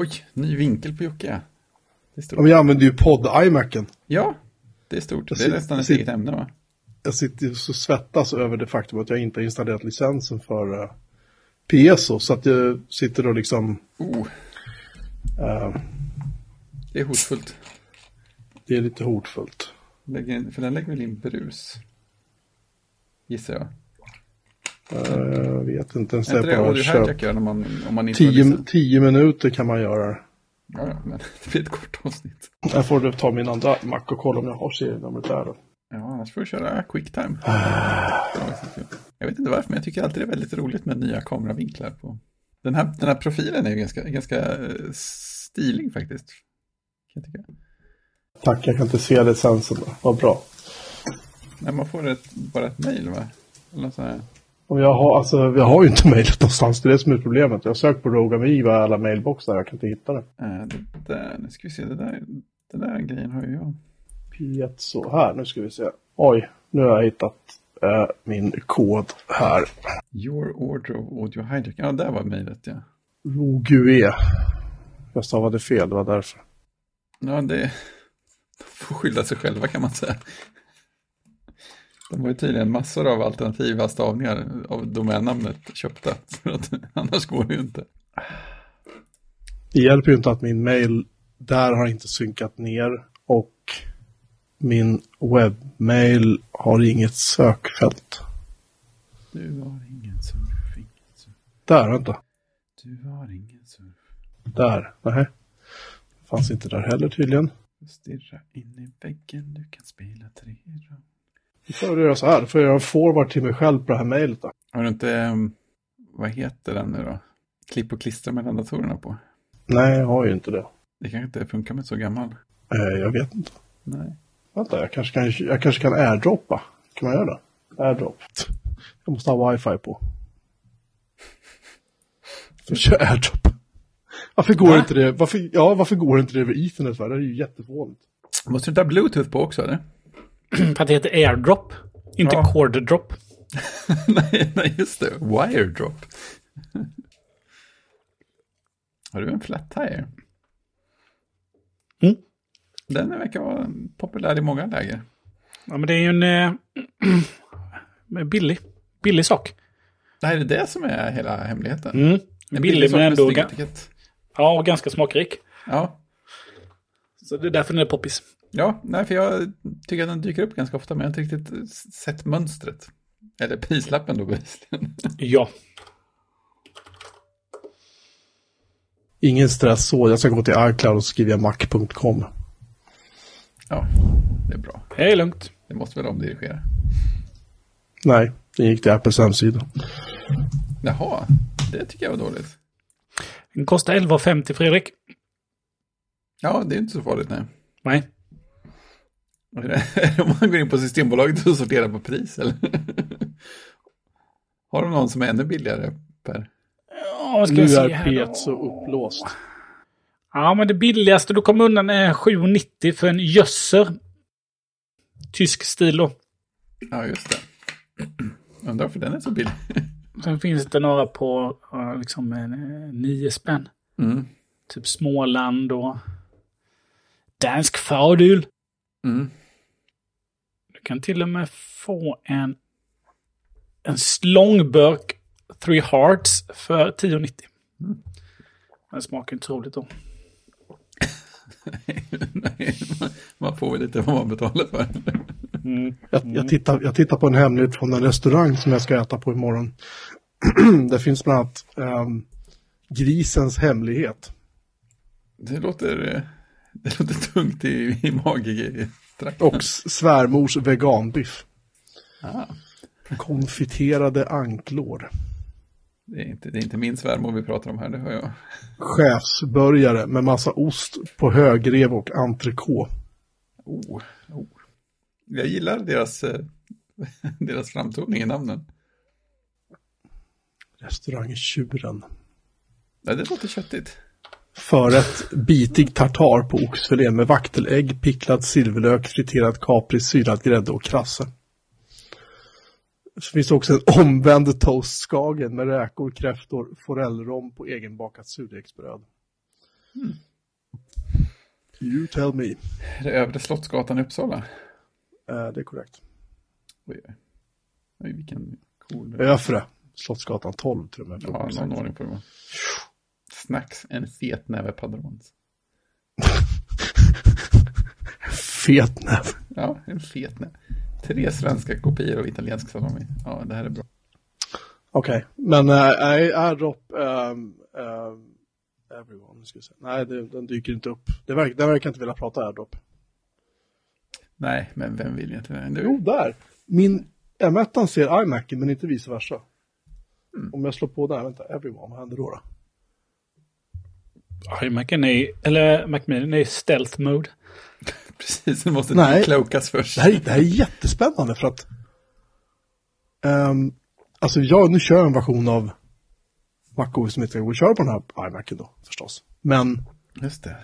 Oj, ny vinkel på Jocke. Det är stort. Ja, men jag använder ju podd-iMacen. Ja, det är stort. Det är nästan ett eget ämne va? Jag sitter så svettas över det faktum att jag inte har installerat licensen för uh, PSO. Så att jag sitter och liksom... Oh. Uh, det är hotfullt. Det är lite hotfullt. Lägger, för den lägger väl in brus? Gissar jag. Uh, jag vet inte ens det. Är det köp... om man, om man inte tio, tio minuter kan man göra det. Ja, ja, men det blir ett kort avsnitt. Jag får ta min andra Mac och kolla om jag har serienumret där då. Ja, annars får du köra quicktime. jag vet inte varför, men jag tycker alltid det är väldigt roligt med nya kameravinklar. På. Den, här, den här profilen är ganska, ganska eh, stilig faktiskt. Kan jag tycka. Tack, jag kan inte se licensen då. Vad bra. Nej, man får ett, bara ett mejl va? Eller så här. Och jag har, alltså, jag har ju inte mejlet någonstans, det är det som är problemet. Jag har sökt på Rogami i alla mejlboxar, jag kan inte hitta det. Äh, det där, nu ska vi se, det där, den där grejen har ju jag. P1 så, här, nu ska vi se. Oj, nu har jag hittat äh, min kod här. Your order of audio hijack, ja där var mejlet ja. Rogue. Jag stavade fel, det var därför. Ja, det de får skylla sig själva kan man säga. De har ju tydligen massor av alternativa stavningar av domännamnet köpta. Att, annars går det ju inte. Det hjälper ju inte att min mail där har inte synkat ner och min webbmail har inget sökfält. Du har ingen surf, ingen surf. Där, vänta. Du har ingen surf. Där, nej. Fanns inte där heller tydligen. Stirra in i väggen, du kan spela tre rum. Då får jag göra så här, då får jag göra en forward till mig själv på det här mejlet då. Har du inte, ehm, vad heter den nu då? Klipp och klistra mellan datorerna på? Nej, jag har ju inte det. Det kanske inte funkar med så gammal. Eh, jag vet inte. Nej. Vänta, jag kanske kan, jag kanske kan airdroppa. Kan man göra det? Airdrop. Jag måste ha wifi på. Så kör airdrop. Varför går Va? inte det? Varför, ja, varför går inte det över ethernet? Det är ju jättefånigt. Måste du inte ha bluetooth på också eller? För att det heter airdrop, inte ja. cord drop. nej, nej, just det. Wire drop. Har du en flat tire? Mm. Den verkar vara populär i många läger. Ja, men det är ju en eh, billig, billig sak. Det är det som är hela hemligheten. Mm. En billig, billig men ändå... Ja, och ganska smakrik. Ja. Så det är därför den är poppis. Ja, nej, för jag tycker att den dyker upp ganska ofta, men jag har inte riktigt sett mönstret. Eller prislappen då bevisligen. Ja. Ingen stress så, jag ska gå till iCloud och skriva mac.com. Ja, det är bra. Det är lugnt. Det måste väl omdirigera? Nej, det gick till Apples hemsida. Jaha, det tycker jag var dåligt. Den kostar 11,50 Fredrik. Ja, det är inte så farligt nej. Nej. Om man går in på Systembolaget och sorterar på pris eller? Har de någon som är ännu billigare Per? Ja, ska nu är P1 så upplåst. Ja, men det billigaste du kommer undan är 7,90 för en gösser. Tysk stilo. Ja, just det. Undrar varför den är så billig. Sen finns det några på liksom nio spänn. Mm. Typ Småland och Dansk fördel. Mm. Du kan till och med få en, en långburk Three Hearts för 10,90. Mm. Den smakar inte så roligt då. Nej, man får väl lite vad man betalar för. Mm. Jag, jag, tittar, jag tittar på en hemlighet från en restaurang som jag ska äta på imorgon. det finns bland annat um, grisens hemlighet. Det låter, det låter tungt i, i magen. Och svärmors veganbiff. Ah. Konfiterade anklår. Det är, inte, det är inte min svärmor vi pratar om här, det hör jag. Chefsburgare med massa ost på högrev och entrecote. Oh, oh. Jag gillar deras, eh, deras framtoning i namnen. Restaurang Tjuren. Ja, det låter köttigt. Förrätt bitig tartar på oxfilé med vaktelägg, picklad silverlök, friterad kapris, syrad grädde och krasse. Så finns det också en omvänd toastskagen med räkor, kräftor, forellrom på egenbakat surdegsbröd. You tell me. Är det övre Slottsgatan i Uppsala? Eh, det är korrekt. Oj, oj. vilken cool... Övre Slottsgatan 12 till och med. Ja, någon ordning på det. Snacks, en fet näve padrons. Fet näve. Ja, en fet näve. Tre svenska kopior av italiensk salami. Ja, det här är bra. Okej, men äh, är AirDrop um, um, everyone? Ska jag säga. Nej, det, den dyker inte upp. Det verkar, den verkar inte vilja prata AirDrop. Nej, men vem vill inte det? Jo, där. Min M1 ser iMacen men inte vice versa. Om jag slår på där, vänta, everyone, vad händer då? då? iMacen är, eller Mac Mini är stealth mode. Precis, det måste Nej. cloakas först. Det här, är- det här är jättespännande för att um, alltså jag, nu kör jag en version av MacOS som inte går att köra på den här iMacen då förstås. Men Just det.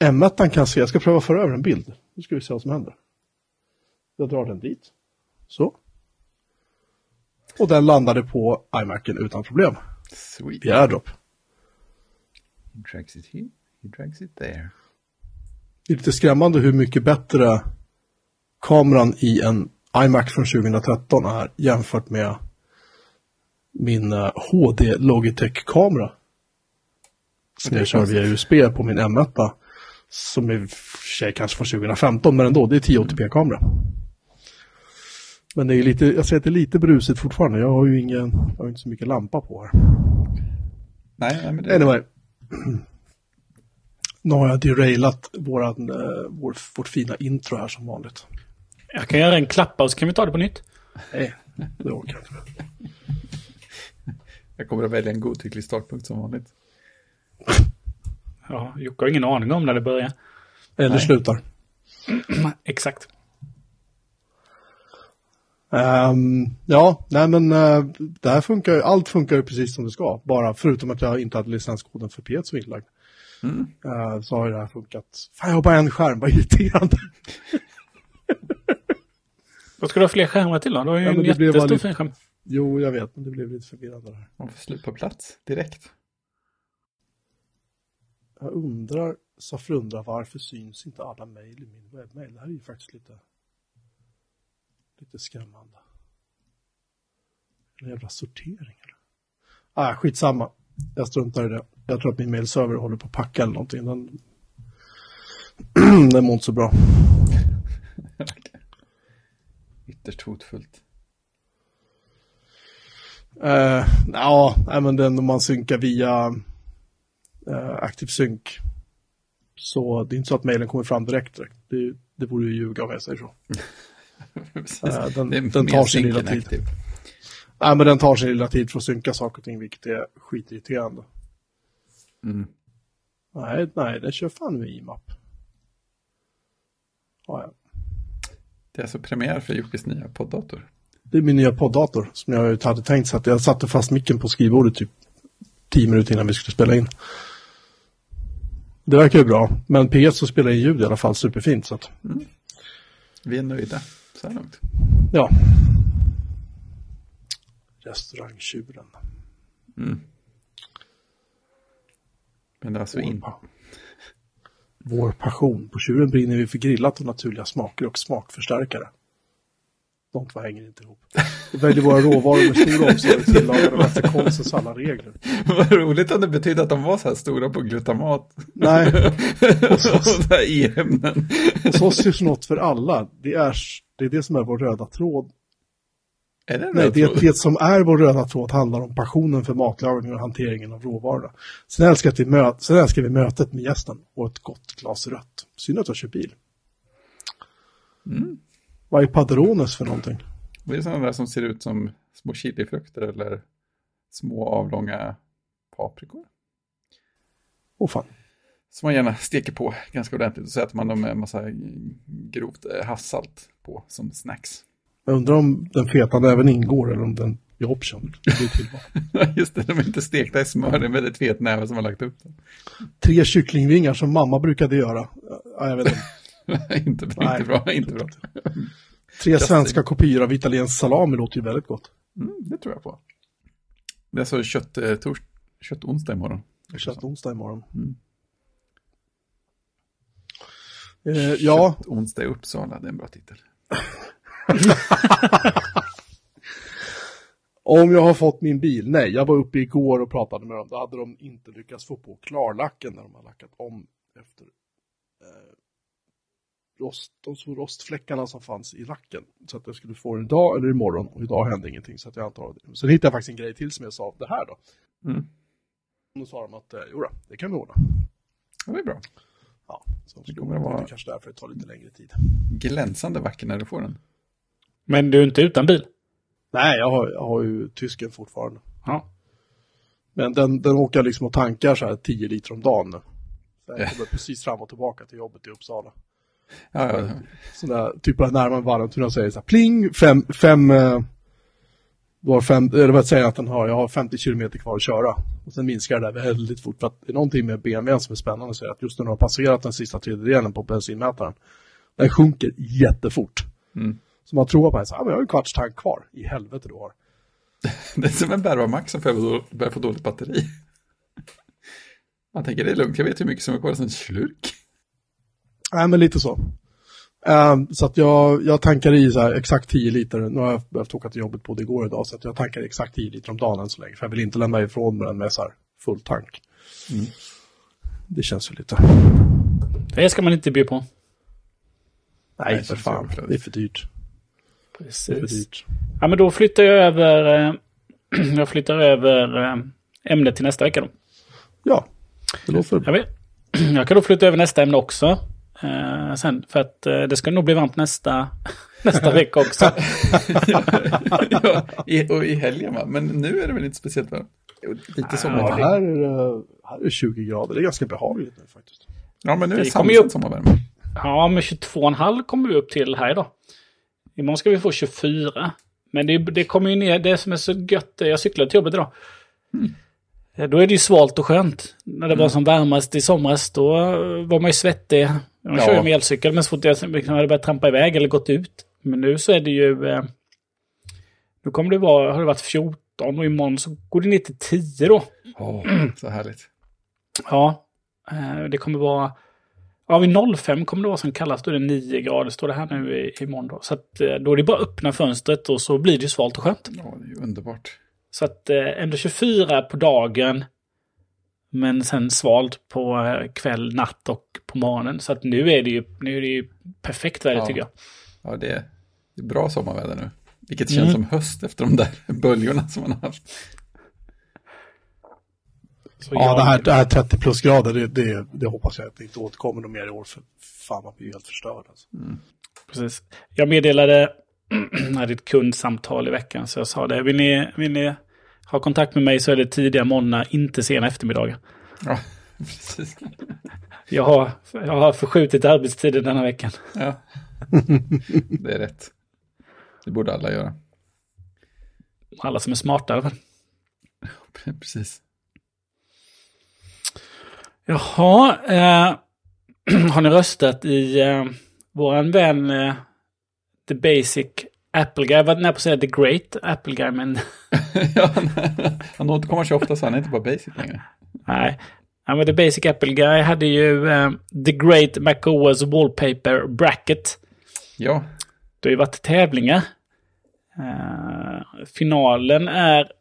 M1 kan se, jag ska pröva föra över en bild. Nu ska vi se vad som händer. Jag drar den dit. Så. Och den landade på iMacen utan problem. Sweet. Via AirDrop. He drags it here, he drags it there. Det är lite skrämmande hur mycket bättre kameran i en iMac från 2013 är jämfört med min eh, HD Logitech-kamera. Som jag kör via USB på min M1. Som i och för sig kanske från 2015, men ändå, det är 1080p-kamera. Men det är lite, jag säger att det är lite brusigt fortfarande. Jag har ju ingen, jag har inte så mycket lampa på här. Nej, nej, men det... Anyway. Nu har jag derailat våran, eh, vår, vårt fina intro här som vanligt. Jag kan göra en klappa och så kan vi ta det på nytt. Nej, det orkar jag inte. Jag kommer att välja en godtycklig startpunkt som vanligt. Ja, Jocke har ingen aning om när det börjar. Eller Nej. slutar. Exakt. Ehm, ja, nej men eh, det här funkar ju, allt funkar ju precis som det ska. Bara förutom att jag inte hade licenskoden för P1 som inlagd. Eh, så har ju det här funkat. Fan, jag har bara en skärm, vad irriterande. Vad ska du ha fler skärmar till då? Du har ju Ja, en jättestor lite- fin skärm. Jo, jag vet, men det blev lite förvirrande det här. Man får slut på plats direkt. Jag undrar, Safra undrar varför syns inte alla mejl i min webbmail? Det här är ju faktiskt lite, lite skrämmande. En jävla sortering eller? Ah, skitsamma. Jag struntar i det. Jag tror att min mailserver håller på att packa eller någonting. Den, den mår inte så bra. Ytterst hotfullt. Uh, ja, men den om man synkar via uh, ActiveSync så det är inte så att mejlen kommer fram direkt. direkt. Det, det vore ju ljuga om jag säger så. Precis. Eh, den- det den tar sin lilla tid. aktiv. Nej, men den tar sin lilla tid för att synka saker och ting, vilket är skitirriterande. Mm. Nej, nej, den kör fan med IMAP. Ja, ja. Det är alltså premiär för Jockes nya poddator. Det är min nya poddator som jag hade tänkt sätta. Jag satte fast micken på skrivbordet typ tio minuter innan vi skulle spela in. Det verkar ju bra, men P1 så spelar in ljud i alla fall superfint. Så att, Vi är nöjda så här långt. ja. Restaurangtjuren. Men det är alltså Vår, in... pa- Vår passion. På tjuren brinner vi för grillat och naturliga smaker och smakförstärkare. De två hänger inte ihop. Vi väljer våra råvaror med stor omsorg dem efter konstens alla regler. Vad roligt om det betyder att de var så här stora på glutamat. Nej, och så här e-ämnen. hos oss görs något för alla. Det är, det är det som är vår röda tråd. Är det Nej, det, det som är vår röda tråd handlar om passionen för matlagning och hanteringen av råvarorna. Sen älskar, vi mö- sen älskar vi mötet med gästen och ett gott glas rött. Synd att jag kör bil. Vad är padrones för någonting? Vad är det sådana där som ser ut som små chilifrukter eller små avlånga paprikor? Åh fan. Som man gärna steker på ganska ordentligt och så äter man dem med en massa grovt eh, havssalt på som snacks. Jag undrar om den feta även ingår eller om den är option. Det. Just det, de är inte stekta i smör, det är en väldigt fet näve som har lagt upp dem. Tre kycklingvingar som mamma brukade göra. Ja, jag vet inte. inte, Nej. inte bra, inte bra. Tre svenska kopior av italiensk salami låter ju väldigt gott. Mm, det tror jag på. Det är alltså kött, eh, tors, kött onsdag imorgon. Det känns onsdag imorgon. Mm. Eh, ja, Onsdag i Uppsala, det är en bra titel. om jag har fått min bil. Nej, jag var uppe igår och pratade med dem. Då hade de inte lyckats få på klarlacken när de har lackat om efter eh, rost, de små rostfläckarna som fanns i lacken. Så att jag skulle få den idag eller imorgon. Och idag hände ingenting. Så att jag antar det. Sen hittade jag faktiskt en grej till som jag sa, det här då. Mm. Och då sa de att, eh, jodå, det kan vi ordna. Det är bra. Ja, så Det kommer att vara- det kanske därför det tar lite längre tid. Glänsande vacker när du får den. Men du är inte utan bil? Nej, jag har, jag har ju tysken fortfarande. Ja. Men den, den åker jag liksom och tankar så här 10 liter om dagen nu. Så jag kommer precis fram och tillbaka till jobbet i Uppsala. Ja, ja. Så där, typ närmare Vallentuna säger så här pling, fem, fem, eh, var fem, eller vad säger att den har, jag har 50 kilometer kvar att köra. Och sen minskar det där väldigt fort för att det är någonting med BMW som är spännande så är att just när du har passerat den sista tredjedelen på bensinmätaren, den sjunker jättefort. Mm. Så man tror att man så här, ah, jag har en kvarts tank kvar, i helvete du har. Det är som en bärbar Max som börjar få dåligt batteri. Man tänker det är lugnt, jag vet hur mycket som är kvar, sen slurk. Nej, men lite så. Ehm, så att jag, jag tankar i så här exakt 10 liter. Nu har jag behövt åka till jobbet på det igår idag. Så att jag tankar exakt 10 liter om dagen än så länge. För jag vill inte lämna ifrån mig den med så här full tank. Mm. Det känns ju lite... Det ska man inte bjuda på. Nej, det för fan. Det är för dyrt. Det är för Precis. dyrt. Ja, men då flyttar jag över... Eh, jag flyttar över eh, ämnet till nästa vecka då. Ja, det låter Jag, vet. jag kan då flytta över nästa ämne också. Eh, sen, för att eh, det ska nog bli varmt nästa, nästa vecka också. ja, i, och i helgen va? Men nu är det väl inte speciellt varmt? Lite Ja, sommarvärme. här, är det, här är det 20 grader. Det är ganska behagligt nu faktiskt. Ja, men nu är det upp- sommarvärme. Ja, men 22,5 kommer vi upp till här idag. Imorgon ska vi få 24. Men det, det kommer ju ner, det som är så gött, jag cyklade till jobbet idag. Eh, Då är det ju svalt och skönt. När det var som varmast i somras, då eh, var man ju svettig. Jag Ja. kör ju med elcykel, men så fort jag liksom hade börjat trampa iväg eller gått ut. Men nu så är det ju... Eh, nu kommer det vara, har det varit 14 och imorgon så går det ner till 10 då. Åh, så härligt. Ja, eh, det kommer vara... Ja, vid 05 kommer det vara som kallast. Då är det 9 grader, står det här nu i, imorgon. Då. Så att, eh, då är det bara att öppna fönstret och så blir det ju svalt och skönt. Ja, det är ju underbart. Så att eh, ändå 24 på dagen. Men sen svalt på eh, kväll, natt och på morgonen. Så att nu är det ju, nu är det ju perfekt väder Ja. tycker jag. Ja, det är, det är bra sommarväder nu. Vilket känns Mm. som höst efter de där böljorna som man har haft. Så Ja, jag- det här, det här 30 plusgrader, det, det, det hoppas jag att det inte återkommer mer i år. För fan, man blir ju helt förstörd. Alltså. Precis. Jag meddelade, jag hade ett kundsamtal i veckan, så jag sa det. Vill ni, vill ni ha kontakt med mig så är det tidiga morgnar, inte sena eftermiddagar. Ja, precis. Jag har, jag har förskjutit arbetstiden denna veckan. Ja, det är rätt. Det borde alla göra. Alla som är smarta i alla fall. Precis. Jaha, eh, har ni röstat i eh, våran vän eh, The Basic Apple Guy? Jag var nära på att säga The Great Apple Guy, men ja, han, återkommer så ofta så han är inte bara basic längre. nej. Ja, men The Basic Apple Guy hade ju eh, The Great MacOS Wallpaper Bracket. Ja, Det har ju varit tävlingar. Eh, finalen är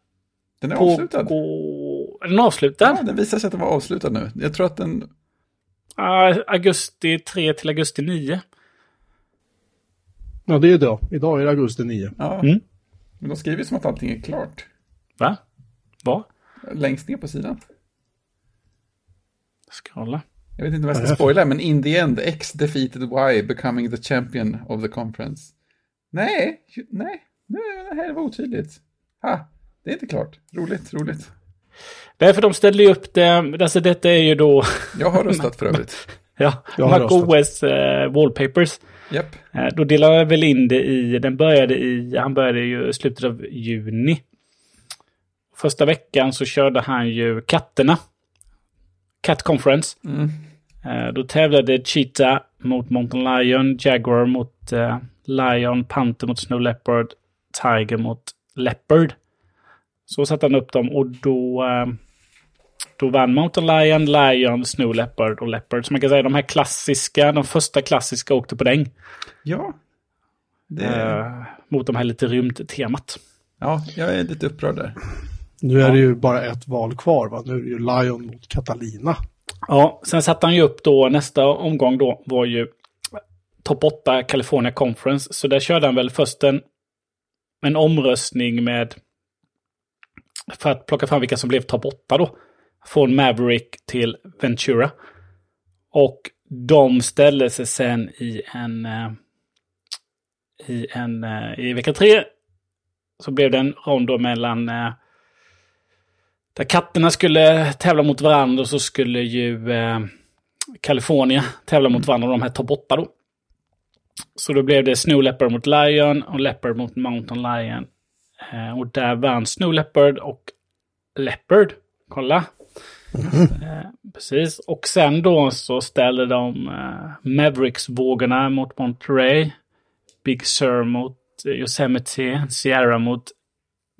den är på... avslutad. Är den avslutad? Ja, den visar sig att den var avslutad nu. Jag tror att den... Ah, augusti 3 till augusti 9. Ja, det är idag. Idag är det augusti 9. Ja. Mm. Men de skriver som att allting är klart. Va? Vad? Längst ner på sidan. Scrolla. Jag vet inte om jag Vad är ska spoila, men in the end, X defeated Y, becoming the champion of the conference. Nej, nej, nej, det här var otydligt. Ha, det är inte klart. Roligt, roligt. Därför de ställde ju upp det, alltså detta är ju då, Jag har röstat för övrigt. ja, Jag har MacOS eh, Wallpapers. Japp. Eh, då delade jag väl in det i, den började i, han började ju i slutet av juni. Första veckan så körde han ju katterna. Cat Conference. Mm. Eh, då tävlade Cheetah mot Mountain Lion, Jaguar mot eh, Lion, Panther mot Snow Leopard, Tiger mot Leopard. Så satte han upp dem och då, då vann Mountain Lion, Lion, Snow Leopard och Leopard. Så man kan säga de här klassiska, de första klassiska åkte på däng. Ja. Det... Eh, mot de här lite rymdtemat. Ja, jag är lite upprörd där. Nu är det ju bara ett val kvar va? Nu är det ju Lion mot Catalina. Ja, sen satte han ju upp då, nästa omgång då var ju topp 8 California Conference. Så där körde han väl först en, en omröstning med för att plocka fram vilka som blev topp 8 då. Från Maverick till Ventura. Och de ställde sig sen i en... eh, I en... eh, I vecka tre så blev det en rond då mellan... eh, Där katterna skulle tävla mot varandra och så skulle ju eh, California tävla mot varandra, de här topp 8 då. Så då blev det Snow Leopard mot Lion och Leopard mot Mountain Lion. Eh, och där vann Snow Leopard och Leopard. Kolla. Eh, precis. Och sen då så ställde de eh, Mavericks-vågorna mot Monterey. Big Sur mot Yosemite. Sierra mot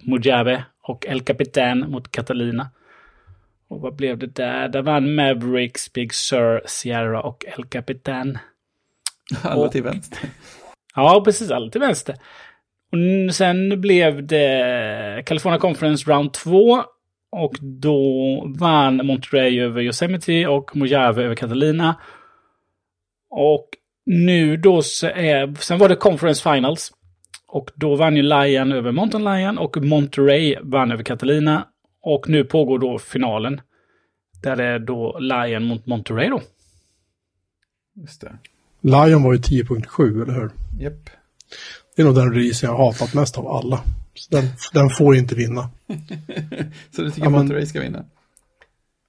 Mojave. Och El Capitan mot Catalina. Och vad blev det där? Där vann Mavericks, Big Sur, Sierra och El Capitan. Alla till vänster. Ja, precis. Alla till vänster. Och sen blev det California Conference Round 2. Och då vann Monterey över Yosemite och Mojave över Catalina. Och nu då så är... Sen var det Conference Finals. Och då vann ju Lion över Mountain Lion och Monterey vann över Catalina. Och nu pågår då finalen. Där det är då Lion mot Monterey då. Just det. Lion var ju 10.7, eller hur? Japp. Det är nog den release jag har hatat mest av alla. Den, den får inte vinna. Så du tycker Ja, men- Monterey ska vinna?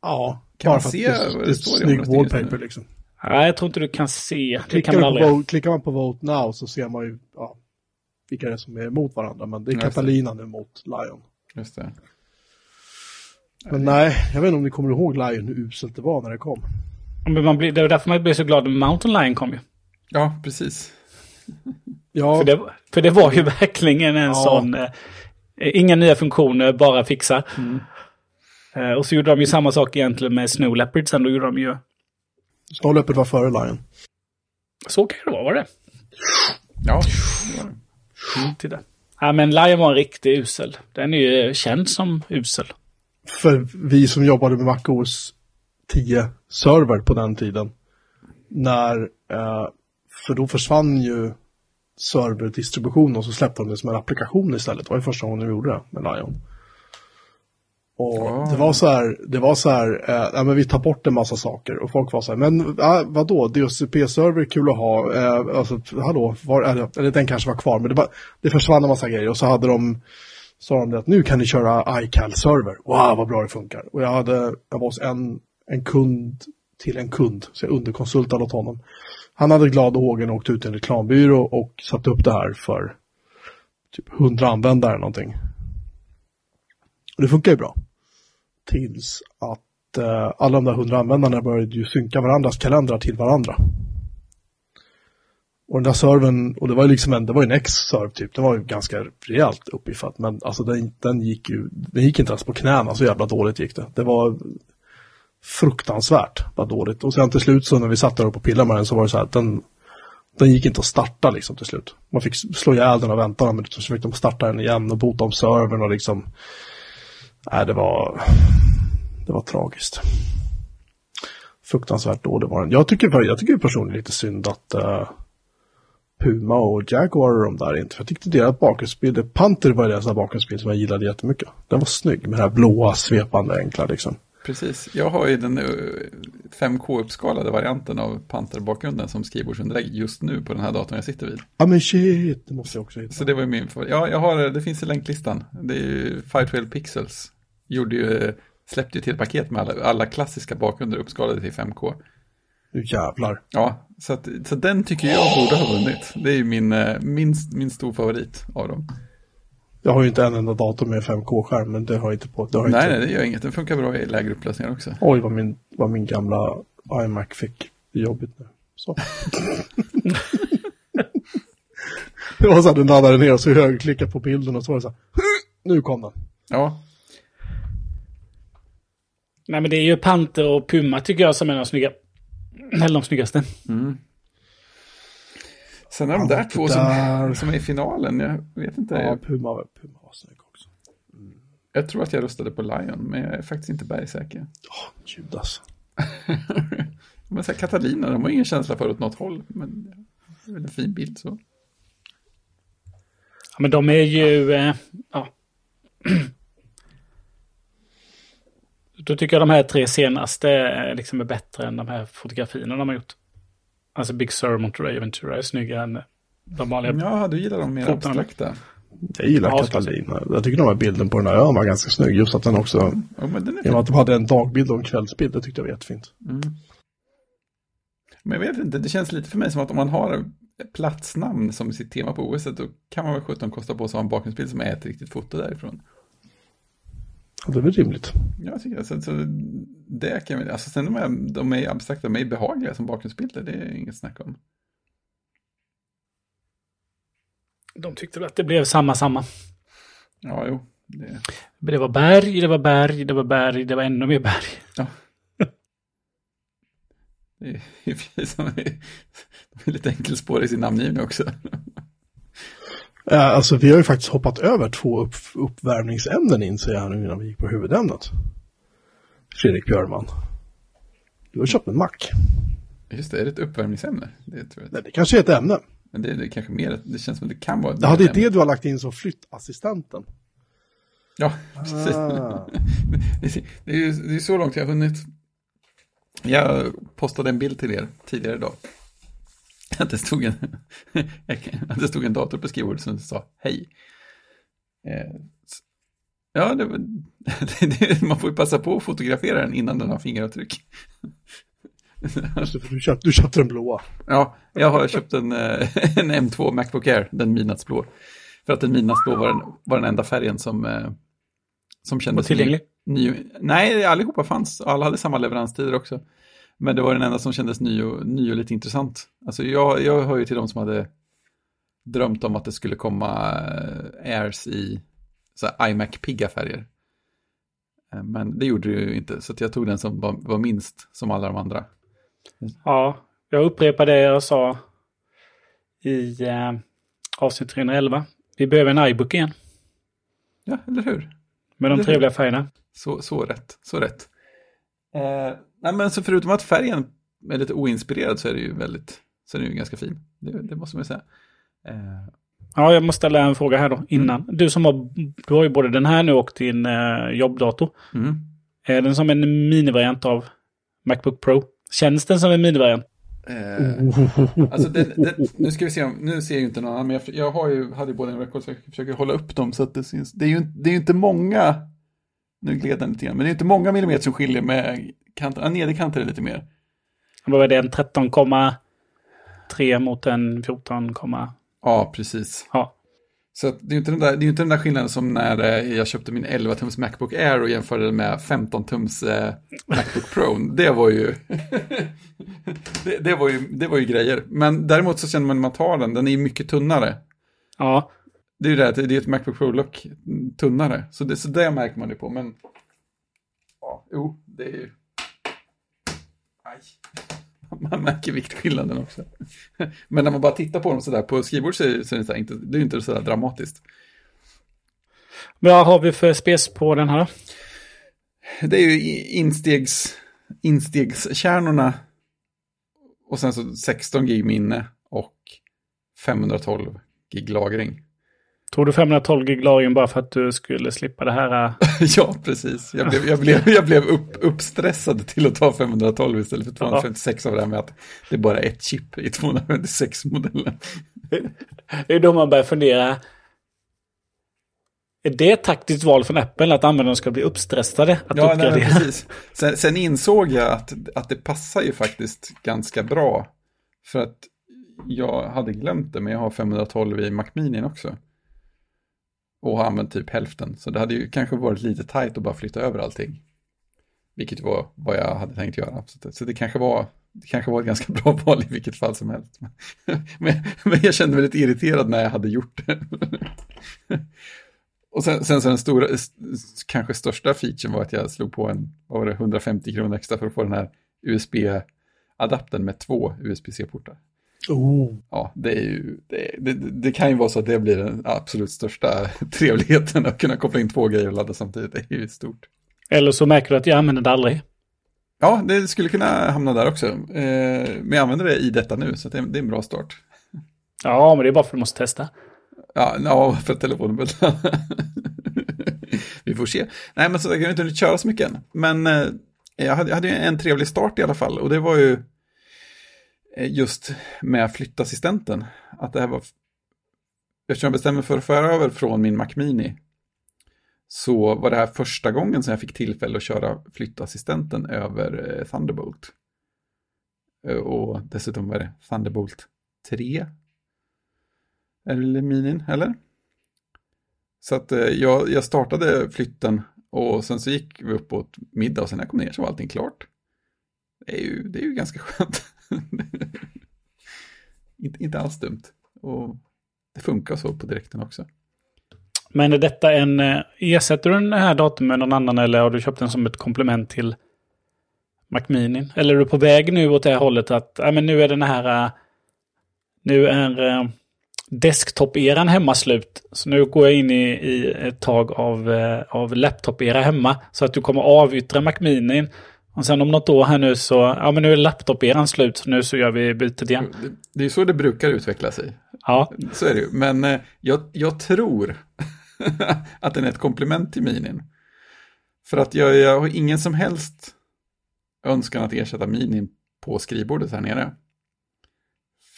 Ja, Kan bara man för att se det, det det är står i snygg omröstningen wallpaper nu? liksom. Nej, jag tror inte du kan se. Det Klickar, kan man aldrig. på vote, klickar man på Vote Now så ser man ju ja, vilka det är som är emot varandra. Men det är. Catalina nu mot Lion. Just det. Men nej, jag vet inte om ni kommer ihåg Lion hur uselt det var när det kom. Men man blir, det var därför man blev så glad när Mountain Lion kom ju. Ja, precis. Ja, För, det, för det var ju verkligen en Ja. sån... Eh, inga nya funktioner, bara fixa. Mm. Eh, och så gjorde de ju samma sak egentligen med Snow Leopard. Sen då gjorde de ju... Snowleopard var före Lion. Så kan det vara, var det? Ja. Mm, titta. Ja, men Lion var en riktig usel. Den är ju känd som usel. För vi som jobbade med MacOS 10 server på den tiden. När, eh, för då försvann ju serverdistributionen och så släppte de det som en applikation istället. Det var ju första gången de gjorde det med Lion. Och Ah. det var så här, det var så här, eh, ja, men vi tar bort en massa saker. Och folk var så här, men äh, vadå, DHCP-server är kul att ha. Eh, alltså, hallå, var, eller, eller den kanske var kvar, men det, bara, det försvann en massa grejer. Och så hade de, sa de det att nu kan ni köra iCal-server. Wow, vad bra det funkar. Och jag hade, jag var hos en, en kund till en kund, så jag underkonsultade åt honom. Han hade glad och hågen åkt ut till en reklambyrå och satt upp det här för typ 100 användare eller någonting. Och det funkar ju bra. Tills att eh, alla de där 100 användarna började ju synka varandras kalendrar till varandra. Och den där servern, och det var ju liksom en, det var ju en X-serv typ, den var ju ganska rejält uppiffat, men alltså den, den gick ju, den gick inte ens på knäna, så jävla dåligt gick det. Det var fruktansvärt vad dåligt. Och sen till slut så när vi satt där uppe och pillade med den så var det så här att den, den gick inte att starta liksom till slut. Man fick slå ihjäl den och vänta några minuter så fick de starta den igen och bota om servern och liksom, nej det var, det var tragiskt. Fruktansvärt dålig var den. Jag tycker, jag tycker personligen lite synd att uh, Puma och Jaguar och de där inte. För jag tyckte deras bakgrundsbild, Panther var deras bakgrundsbild som jag gillade jättemycket. Den var snygg med det här blåa svepande enkla liksom. Precis. Jag har ju den eh, 5K-uppskalade varianten av Panther-bakgrunden som skrivbordsunderlägg just nu på den här datorn jag sitter vid. Ja men shit, det måste jag också hitta. Så det var ju min favorit. Ja, jag har, det finns i länklistan. Det är ju Firetrail Pixels. Gjorde ju, släppte ju till ett paket med alla, alla klassiska bakgrunder uppskalade till 5K. Nu jävlar. Ja, så, att, så den tycker jag borde ha vunnit. Det är ju min, eh, min, min stor favorit av dem. Jag har ju inte en enda dator med 5K-skärm, men det har jag inte på. Det har Nej, inte. nej, det gör inget. Den funkar bra i lägre upplösningar också. Oj, vad min, vad min gamla iMac fick det är jobbigt nu. Så. det var så att den laddade ner och så högerklickade på bilden och så var det så här. Nu kom den. Ja. Nej men det är ju Panter och Puma tycker jag som är de snygga. Eller de snyggaste. Mm. Sen är de där två som, som är i finalen, jag vet inte. Ja, Puma, Puma var snygg också. Jag tror att jag röstade på Lion, men jag är faktiskt inte bergsäker. Oh, Judas. men så här, Catalina, de har ingen känsla för åt något håll, men det är väl en fin bild så. Ja, men de är ju, eh, ja. Då tycker jag de här tre senaste liksom är bättre än de här fotografierna de har gjort. Alltså Big Sur, Monterey och Ventura är snyggare än de vanliga. Ja, du gillar de mer abstrakta. Jag gillar Ja, Catalina. Jag tycker de här bilden på den här ön var ganska snygg. Just att den också, Ja, men den är att de hade en dagbild och en kvällsbild, det tyckte jag var jättefint. Men jag vet inte, det känns lite för mig som att om man har platsnamn som sitt tema på OS, då kan man väl 17 kosta på sig att ha en bakgrundsbild som är ett riktigt foto därifrån. Ja, det är väl rimligt. Jag tycker alltså, så det kan vi, alltså sen de är, de är abstrakta, de är behagliga som bakgrundsbilder, det är inget snack om. De tyckte väl att det blev samma, samma. Ja, jo, det, Det var berg, det var berg, det var berg, det var ännu mer berg. ja. Det är i och för sig som är, de är lite enkelspåriga i sin namngivning också. Eh, alltså vi har ju faktiskt hoppat över två upp, uppvärmningsämnen inser jag nu innan vi gick på huvudämnet. Fredrik Björman. Du har köpt en mack. Just det, är det ett uppvärmningsämne? Det tror jag Nej, det kanske är ett ämne. Men det det kanske mer, det känns som det kan vara ett Ja, det är ämne. det du har lagt in som flyttassistenten. Ja, precis. Ah. Det är- det är så långt jag har hunnit. Jag postade en bild till er tidigare idag. Att det stod en, att det stod en dator på skrivbordet som sa hej. Eh, Ja, det, var- det, man får ju passa på att fotografera den innan den har fingeravtryck. Du, köpte, du köpte den blåa. Ja, jag har köpt en, eh, en M2 Macbook Air, den midnattsblå. För att den midnattsblå var den, var den enda färgen som, eh, som Var kändes tillgänglig. Ny, ny, nej, allihopa fanns. Alla hade samma leveranstider också. Men det var den enda som kändes ny och, ny och lite intressant. Alltså jag, jag hör ju till de som hade drömt om att det skulle komma eh, Airs i iMac-pigga färger. Eh, Men det gjorde det ju inte, så att jag tog den som var, var minst som alla de andra. Ja, jag upprepar det jag sa i eh, avsnitt 311. Vi behöver en iBook igen. Ja, eller hur? Med de Eller hur? trevliga färgerna. Så, så rätt, så rätt. Eh, nej, men så förutom att färgen är lite oinspirerad så är det ju väldigt, så är det ju ganska fin. Det, det måste man ju säga. Eh, Ja, jag måste ställa en fråga här då innan. Du som har, du har ju både den här nu och din eh, jobbdator. mm. Är den som en minivariant av Macbook Pro? Känns den som en minivariant? Eh, alltså den, den, nu ska vi se om, nu ser jag ju inte någon annan, men jag, jag har ju, hade ju både en record så jag försöker hålla upp dem så att det syns. Det är ju, det är ju inte många, nu gled den lite grann, men det är inte många millimeter som skiljer med kanten, ja, nederkanter är lite mer. Vad är det? En 13,3 mot en 14, Ja, precis. ja. Så det är ju inte den där, det är ju inte den där skillnaden som när eh, jag köpte min 11-tums Macbook Air och jämförde den med 15-tums eh, Macbook Pro. Det var ju... det, det, var ju det var ju grejer. Men däremot så känner man när man tar den, den är ju mycket tunnare. Ja, Det är ju det, att det är ett Macbook Pro-look tunnare. Så det, så det märker man det på, men... Ja, jo, det är ju... Man märker viktskillnaden också. Men när man bara tittar på dem sådär på skrivbord så är det, så inte, det är inte sådär dramatiskt. vad har vi för spec på den här då? Det är ju instegs, instegskärnorna och sen så 16 gig minne och 512 gig lagring. Tog du 512 gig lagring bara för att du skulle slippa det här? äh, ja, precis. Jag blev, jag blev, jag blev upp, uppstressad till att ta 512 istället för 256 av det här med att det är bara ett chip i 256-modellen. Det är då man börjar fundera. Är det ett taktiskt val från Apple att användarna ska bli uppstressade? Att Ja, nej, uppgradera? precis. Sen, sen insåg jag att, att det passar ju faktiskt ganska bra. För att jag hade glömt det, men jag har 512 i Mac Mini också. Och har använt typ hälften. Så det hade ju kanske varit lite tajt att bara flytta över allting. Vilket var vad jag hade tänkt göra. Så det, så det kanske var det kanske var ett ganska bra val i vilket fall som helst. Men, men jag kände mig lite irriterad när jag hade gjort det. Och sen, sen så den stora, kanske största featuren var att jag slog på en, vad var det, 150 kronor extra för att få den här USB-adaptern med två USB-C-portar. Oh. Ja, det, är ju, det, det, det, kan ju vara så att det blir den absolut största trevligheten att kunna koppla in två grejer och ladda samtidigt. Det är ju stort. Eller så märker du att jag använder det aldrig. Ja, det skulle kunna hamna där också. Eh, men jag använder det i detta nu, så det är, en bra start. Ja, men det är bara för att du måste testa. Ja, ja för att telefonen bultar. Vi får se. Nej, men så jag kan inte hunnit köra så mycket än. Men eh, jag hade, jag hade en trevlig start i alla fall. Och det var ju Eh, just med flyttassistenten. Att det här var... Eftersom jag bestämde mig för att föra över från min Mac Mini. Så var det här första gången som jag fick tillfälle att köra flyttassistenten över eh, Thunderbolt. Eh, och dessutom var det Thunderbolt 3 eller minin, eller? Så att jag, jag startade flytten och sen så gick vi upp åt middag och sen när jag kom ner så var allting klart. Det är ju, det är ju ganska skönt. inte, inte alls dumt. Och det funkar så på direkten också. Men är detta en... Eh, ersätter du den här datorn med någon annan eller har du köpt den som ett komplement till Mac Mini? Eller är du på väg nu åt det här hållet att ja, men nu är den här... Eh, nu är eh, desktop-eran hemma slut. Så nu går jag in i, i ett tag av, av laptop-era hemma. Så att du kommer avyttra Mac Mini. Och sen om något år här nu så, ja men nu är laptop-eran slut, så nu så gör vi bytet igen. Det, är så det brukar utveckla sig. Ja. Så är det ju. Men eh, jag, jag tror att den är ett komplement till minin. För att jag, jag har ingen som helst önskan att ersätta minin på skrivbordet här nere.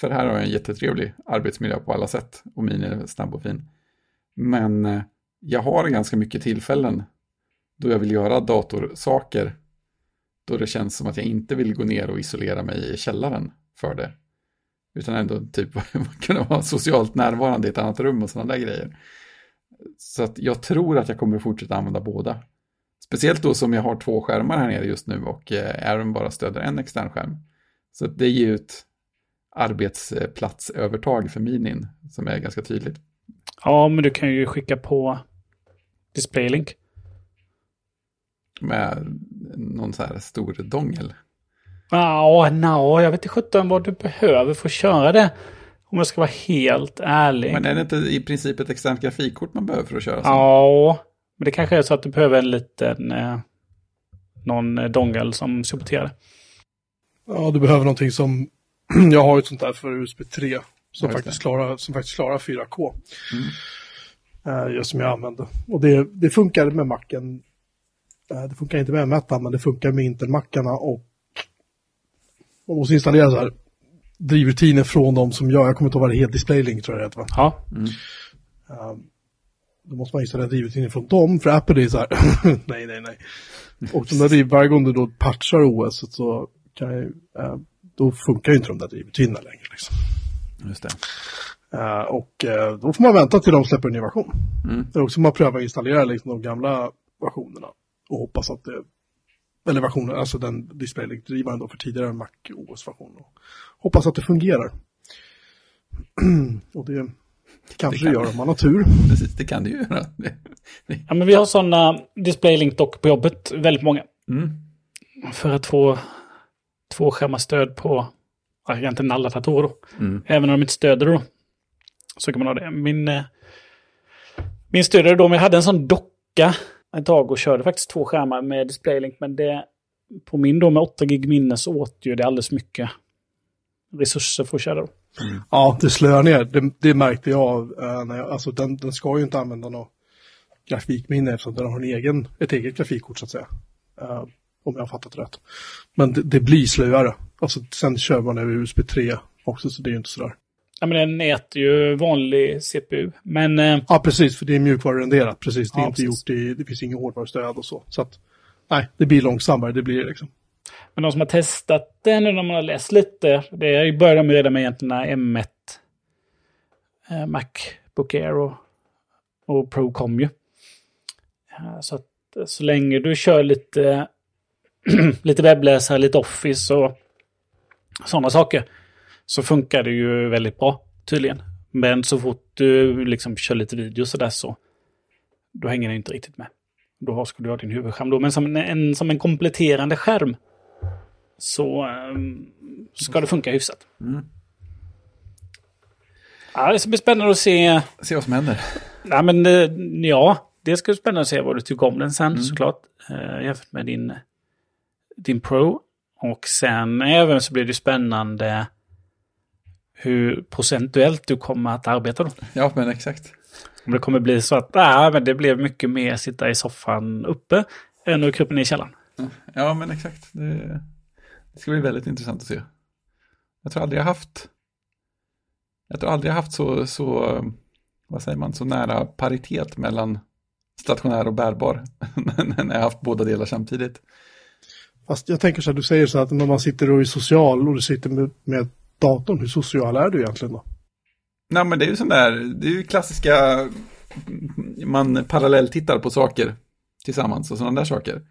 För här har jag en jättetrevlig arbetsmiljö på alla sätt och min är snabb och fin. Men eh, jag har ganska mycket tillfällen då jag vill göra datorsaker då det känns som att jag inte vill gå ner och isolera mig i källaren för det. Utan ändå typ kunna vara socialt närvarande i ett annat rum och sådana där grejer. Så att jag tror att jag kommer fortsätta använda båda. Speciellt då som jag har två skärmar här nere just nu och eh, Aaron bara stöder en extern skärm. Så det ger ju ett arbetsplatsövertag för minin som är ganska tydligt. Ja, men du kan ju skicka på DisplayLink. Med någon så här stor dongel. Ja, no, jag vet inte sjutton vad du behöver för att köra det. Om jag ska vara helt ärlig. Men är det inte i princip ett externt grafikkort man behöver för att köra? Så? Ja, men det kanske är så att du behöver en liten... Eh, någon dongel som supporterar det. Ja, du behöver någonting som jag har ett sånt där för USB 3 som, faktiskt klarar, som faktiskt klarar 4K. Mm. Uh, som jag använder. Och det, det funkar med macken. Uh, det funkar inte med M1, men det funkar med Intel-mackarna och man måste installera så här drivrutiner från de som gör, jag kommer inte ihåg vad det heter, DisplayLink tror jag det heter va? Ja. Mm. Uh, då måste man installera drivrutiner från dem, för Apple är så här, nej, nej, nej. Och de där, varje gång du då patchar OS så kan jag, då funkar ju inte de där drivrutinerna längre. Liksom. Just det. Uh, och uh, då får man vänta till de släpper en ny version. Mm. Eller också man prövar att installera liksom, de gamla versionerna och hoppas att det, eller versionen, alltså den DisplayLink-drivaren då för tidigare Mac OS-version. Hoppas att det fungerar. och det kanske det, kan. gör om man har tur. Precis, det kan det ju göra. ja, men vi har sådana DisplayLink dock på jobbet, väldigt många. Mm. För att få tvåskärmarstöd på, egentligen alla datorer. Mm. Även om de inte stöder då. Så kan man ha det. Min, eh, min stödare då, om jag hade en sån docka ett tag och körde faktiskt två skärmar med DisplayLink. Men det, på min då med 8 gig minne så åt ju det alldeles mycket resurser för att köra då. Mm. Ja, det slöar ner. Det, det märkte jag. Uh, när jag alltså den, den ska ju inte använda något grafikminne eftersom den har en egen, ett eget grafikkort så att säga. Uh, om jag har fattat rätt. Men det, det blir slöare. Alltså, sen kör man över USB 3 också, så det är ju inte sådär. Ja, men den äter ju vanlig CPU. Men... Eh... Ja, precis, för det är mjukvarurenderat. Precis, det är ja, inte precis. gjort i, det finns inget hårdvarustöd och så. Så att, nej, det blir långsammare, det blir liksom. Men de som har testat det nu när man har läst lite, det började de redan med egentligen när M1 eh, Macbook Air och, och Pro kom ju. Så att så länge du kör lite lite webbläsare, lite Office och sådana saker. Så funkar det ju väldigt bra, tydligen. Men så fort du liksom kör lite video sådär så då hänger den inte riktigt med. Då ska du ha din huvudskärm då. Men som en, en som en kompletterande skärm så um, ska det funka hyfsat. Mm. Ja, det ska bli spännande att se. Se vad som händer. Ja, men eh, ja, det ska bli spännande att se vad du tycker om den sen mm. såklart. Uh, jämfört med din, din Pro. Och sen även så blir det spännande hur procentuellt du kommer att arbeta då. Ja, men exakt. Om det kommer bli så att äh, men det blev mycket mer sitta i soffan uppe än att krypa ner i källaren. Ja, men exakt. Det, det ska bli väldigt intressant att se. Jag tror aldrig jag haft jag tror aldrig jag haft så, så, vad säger man, så nära paritet mellan stationär och bärbar när jag haft båda delar samtidigt. Fast jag tänker så här, du säger så att när man sitter och är social och du sitter med, med datorn, hur social är du egentligen då? Nej men det är ju sån där, det är ju klassiska, man parallelltittar på saker tillsammans och sådana där saker.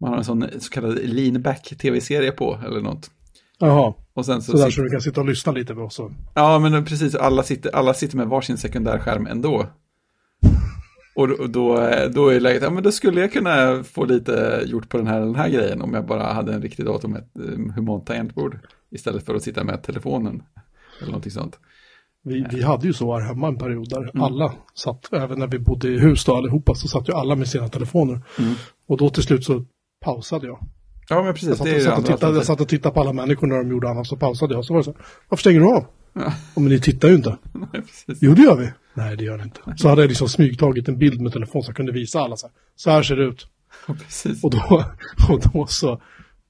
Man har en sån så kallad lean back tv-serie på eller något. Jaha, och sen så, så där så du kan sitta och lyssna lite med oss. Ja, men precis, alla sitter, alla sitter med varsin sekundärskärm ändå. Och då, då, då är läget, ja men då skulle jag kunna få lite gjort på den här, den här grejen om jag bara hade en riktig dator med ett um, humant tangentbord. Istället för att sitta med telefonen. Eller någonting sånt. Vi, vi hade ju så här hemma en period där mm. alla satt, även när vi bodde i hus då allihopa, så satt ju alla med sina telefoner. Mm. Och då till slut så pausade jag. Ja, men precis. Jag satt, det är satt, och, tittade, jag satt och tittade på alla människor när de gjorde annat, så pausade jag. Så var det så här, varför stänger du av? Ja. men ni tittar ju inte. Nej, precis. Jo, det gör vi. Nej, det gör det inte. Så hade jag liksom smygtagit en bild med telefon så jag kunde visa alla så här. Så här ser det ut. Ja, precis. Och då, och då så,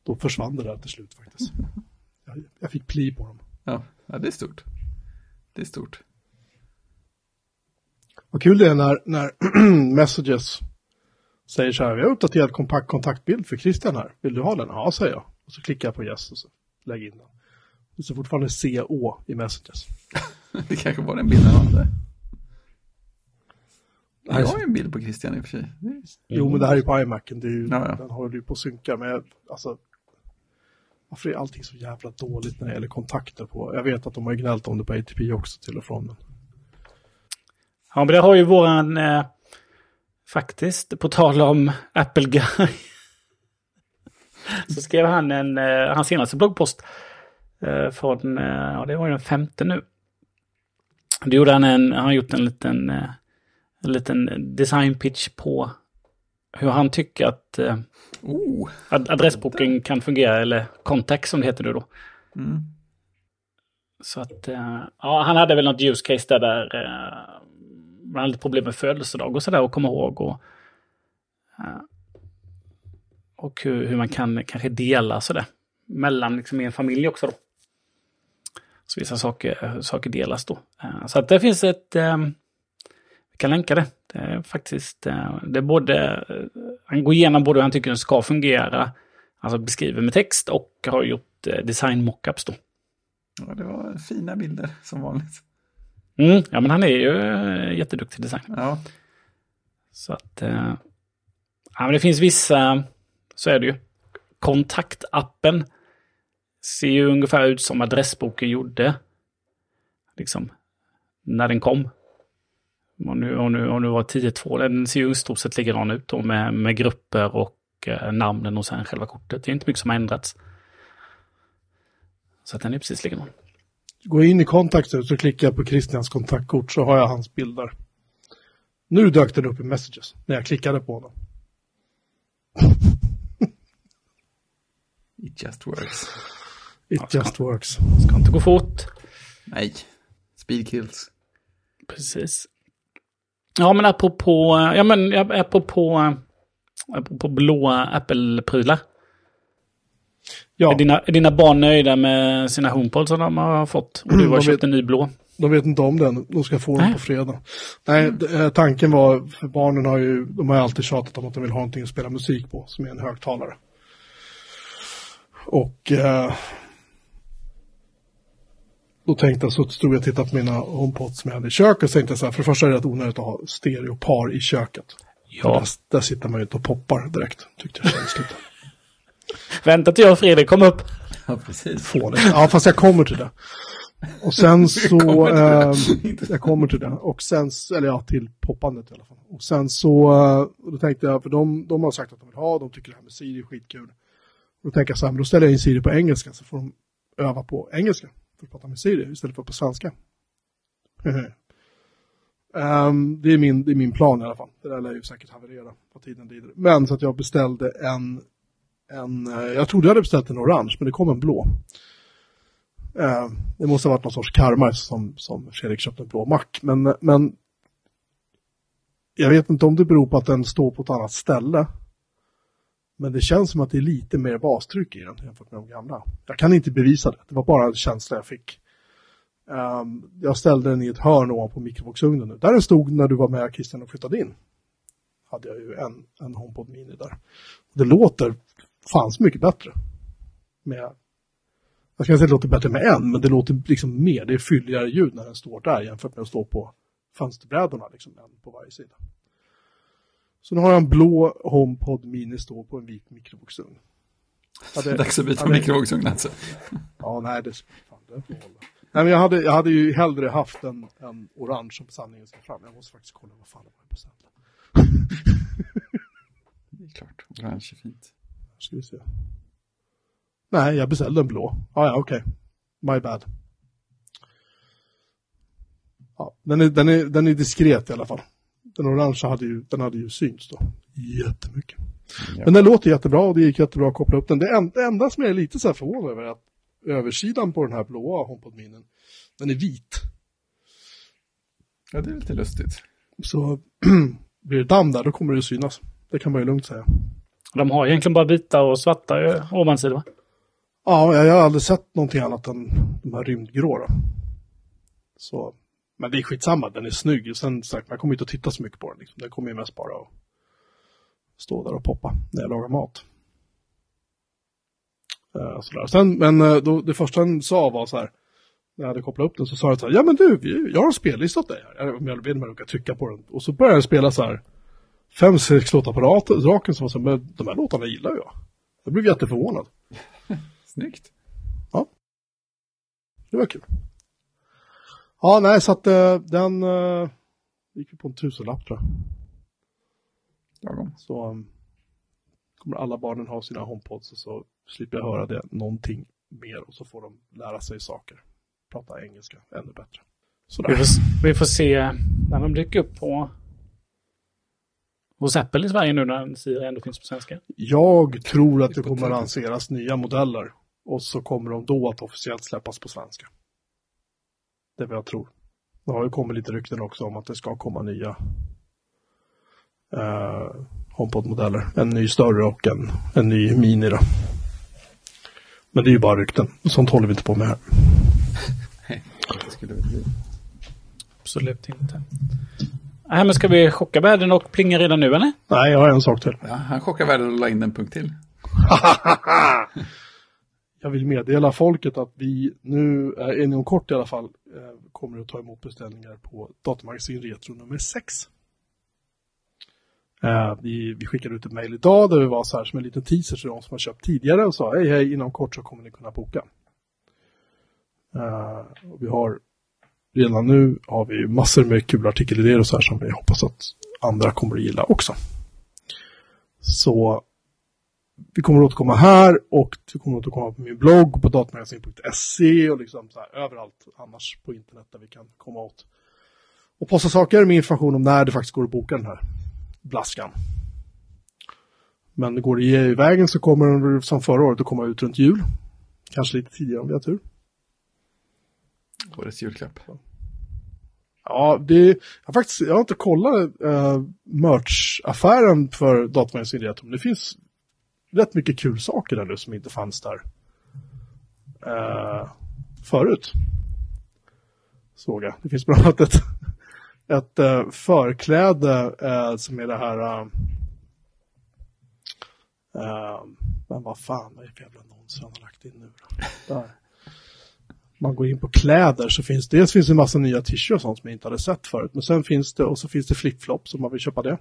då försvann det där till slut faktiskt. Jag, fick pli på dem. Ja, ja, det är stort. Det är stort. Vad kul det är när, när Messages säger så här, vi har uppdaterat kompakt kontaktbild för Christian här. Vill du ha den? Ja, säger jag. Och så klickar jag på yes och så lägger in den. Det står fortfarande CO i Messages. det kanske var den bilden han hade. Jag har ju en bild på Christian i och för sig. Jo, men det här är på iMacen. Det är ju, ja, ja. Den håller ju på att synka. Jag, alltså, varför är allting så jävla dåligt när det gäller kontakter på? Jag vet att de har gnällt om det på ATP också till och från. Men... Ja, men det har ju våran, eh, faktiskt, på tal om Apple Guy. så skrev han en, eh, hans senaste bloggpost eh, från, eh, ja det var ju den femte nu. Då gjorde han en, han har gjort en liten, eh, en liten design pitch på hur han tycker att eh, oh, adressboken kan fungera, eller contact som det heter nu då. Mm. Så att, eh, ja, han hade väl något use case där, där eh, man hade lite problem med födelsedag och sådär och komma ihåg. Och, eh, och hur, hur, man kan kanske dela sådär mellan liksom i en familj också då. Så vissa saker, saker delas då. Eh, så att det finns ett, eh, vi kan länka det. Det är faktiskt, eh, det är både, eh, han går igenom både hur han tycker den ska fungera, alltså beskriver med text och har gjort eh, design mockups då. Ja, det var fina bilder som vanligt. Mm, ja, men han är ju jätteduktig designer. Ja. Så att, ja, men det finns vissa, så är det ju. Kontaktappen ser ju ungefär ut som adressboken gjorde. Liksom, när den kom. Och nu, och nu, och nu var 10.2, den ser ju i stort sett likadan ut då med, med grupper och eh, namnen och sen själva kortet. Det är inte mycket som har ändrats. Så att den är precis likadan. Går in i kontakter så klickar jag på Christians kontaktkort så har jag hans bilder. Nu dök den upp i messages när jag klickade på honom. It just works. It ja, just ska, works. Ska inte gå fort. Nej, speed kills. Precis. Ja, men apropå, ja, men apropå, apropå blåa Apple-prylar. Ja. Är, dina, är dina barn nöjda med sina HomePod som de har fått? Och du har köpt vet, en ny blå? De vet inte om den. De ska få den på fredag. Nej, mm. tanken var, för barnen har ju, de har ju alltid tjatat om att de vill ha någonting att spela musik på, som är en högtalare. Och eh, då tänkte jag, så stod jag och tittade på mina HomePods som jag hade i köket och tänkte så här, för det första är det rätt onödigt att ha stereopar i köket. Ja. Där, där, sitter man ju inte och poppar direkt, tyckte jag känsligt. Vänta till jag och Fredrik kommer upp. Ja, precis. Fånigt. Ja, fast jag kommer till det. Och sen så, kommer till det. eh, jag kommer till det. Och sen, så- eller ja, till poppandet i alla fall. Och sen så, eh, och då tänkte jag, för de, de har sagt att de vill ha, de tycker det här med Siri är skitkul. Och då tänker jag så här, men då ställer jag in Siri på engelska så får de öva på engelska. Att prata med Siri istället för på svenska. um, det, är min, det är min plan i alla fall. Det där lär ju säkert haverera på tiden lider. Men så att jag beställde en, en eh, jag trodde jag hade beställt en orange, men det kom en blå. Uh, det måste ha varit någon sorts karma som, som Fredrik köpte en blå mack. Men, men jag vet inte om det beror på att den står på ett annat ställe. Men det känns som att det är lite mer bastryck i den jämfört med de gamla. Jag kan inte bevisa det. Det var bara en känsla jag fick. Um, jag ställde den i ett hörn ovanpå mikrovågsugnen nu. Där den stod när du var med Christian och flyttade in. Hade jag ju en, en HomePod Mini där. Det låter fan så mycket bättre. Med, jag ska inte säga att det låter bättre med en, men det låter liksom mer. Det är fylligare ljud när den står där jämfört med att stå på fönsterbrädorna, liksom en på varje sida. Så nu har jag en blå HomePod Mini stå på en vit mikrovågsugn. Hade- Dags att byta hade- mikrovågsugn alltså. Ja, nej, det, fan, det får hålla. Nej, men jag hade, jag hade ju hellre haft en, en orange som sanningen ska fram. Jag måste faktiskt kolla vad fan det var jag beställde. Det är klart, orange är fint. Ska vi se. Nej, jag beställde en blå. Ah, ja, okej. My bad. Ja, den, är, den, är, den är diskret i alla fall. Den orangea hade ju, den hade ju synts då. Jättemycket. Ja. Men den låter jättebra och det gick jättebra att koppla upp den. Det, en, det enda som jag är lite så här förvånad över är att översidan på den här blåa HomePod Minin, den är vit. ja, det är lite lustigt. Så blir det damm där, då kommer det synas. Det kan man ju lugnt säga. De har egentligen bara vita och svarta eh, ovansidor va? Ja, jag har aldrig sett någonting annat än de här rymdgrå då. Så, men det är skitsamma, den är snygg. Sen sagt, man kommer inte att titta så mycket på den. Liksom. Den kommer ju mest bara att stå där och poppa när jag lagar mat. Eh, sådär. Sen, men eh, då, det första den sa var så här, när jag hade kopplat upp den så sa den så här, ja men du, jag har en spellista åt dig här. Jag, jag vet inte om jag trycka på den. Och så började den spela så här, fem, sex låtar på raken som var så här, men de här låtarna gillar jag. Jag blev jätteförvånad. Snyggt. Det var kul. Ja, nej, så att eh, den eh, gick på en tusenlapp tror jag. Så um, kommer alla barnen ha sina HomePods och så slipper jag höra det någonting mer och så får de lära sig saker. Prata engelska ännu bättre. Vi får, vi får se när de dyker upp på hos Apple i Sverige nu när Siri ändå finns på svenska. Jag tror att det kommer att lanseras nya modeller och så kommer de då att officiellt släppas på svenska. Det är vad jag tror. Det har ju kommit lite rykten också om att det ska komma nya eh, HomePod-modeller. En ny större och en, en ny Mini då. Men det är ju bara rykten. Sånt håller vi inte på med här. Det skulle väl bli. Absolut inte. Nej, men ska vi chocka världen och plinga redan nu eller? Nej, jag har en sak till. Ja, han chockar världen och la in en punkt till. Jag vill meddela folket att vi nu, eh, inom kort i alla fall, eh, kommer att ta emot beställningar på Datamagasin Retro nummer 6. Eh, vi, vi skickade ut ett mejl idag där vi var så här som en liten teaser till de som har köpt tidigare och sa hej hej inom kort så kommer ni kunna boka. Eh, och vi har redan nu har vi massor med kul artikelidéer och så här som vi hoppas att andra kommer att gilla också. Så vi kommer att återkomma här och vi kommer att återkomma på min blogg på datamagasin.se och liksom så här överallt annars på internet där vi kan komma åt och posta saker med information om när det faktiskt går att boka den här blaskan. Men går det i vägen så kommer den som förra året att komma ut runt jul. Kanske lite tidigare om vi har tur. Årets julklapp. Ja, det, jag, har faktiskt, jag har inte kollat uh, merch-affären för Datamagasin men det finns rätt mycket kul saker där nu som inte fanns där uh, förut. Såg jag. Det finns bland annat ett, ett uh, förkläde uh, som är det här... Uh, men vad fan, vad är det för jävla annons han har lagt in nu då? Där man går in på kläder så finns dels finns det en massa nya t-shirts och sånt som jag inte hade sett förut. Men sen finns det, och så finns det flipflops om man vill köpa det.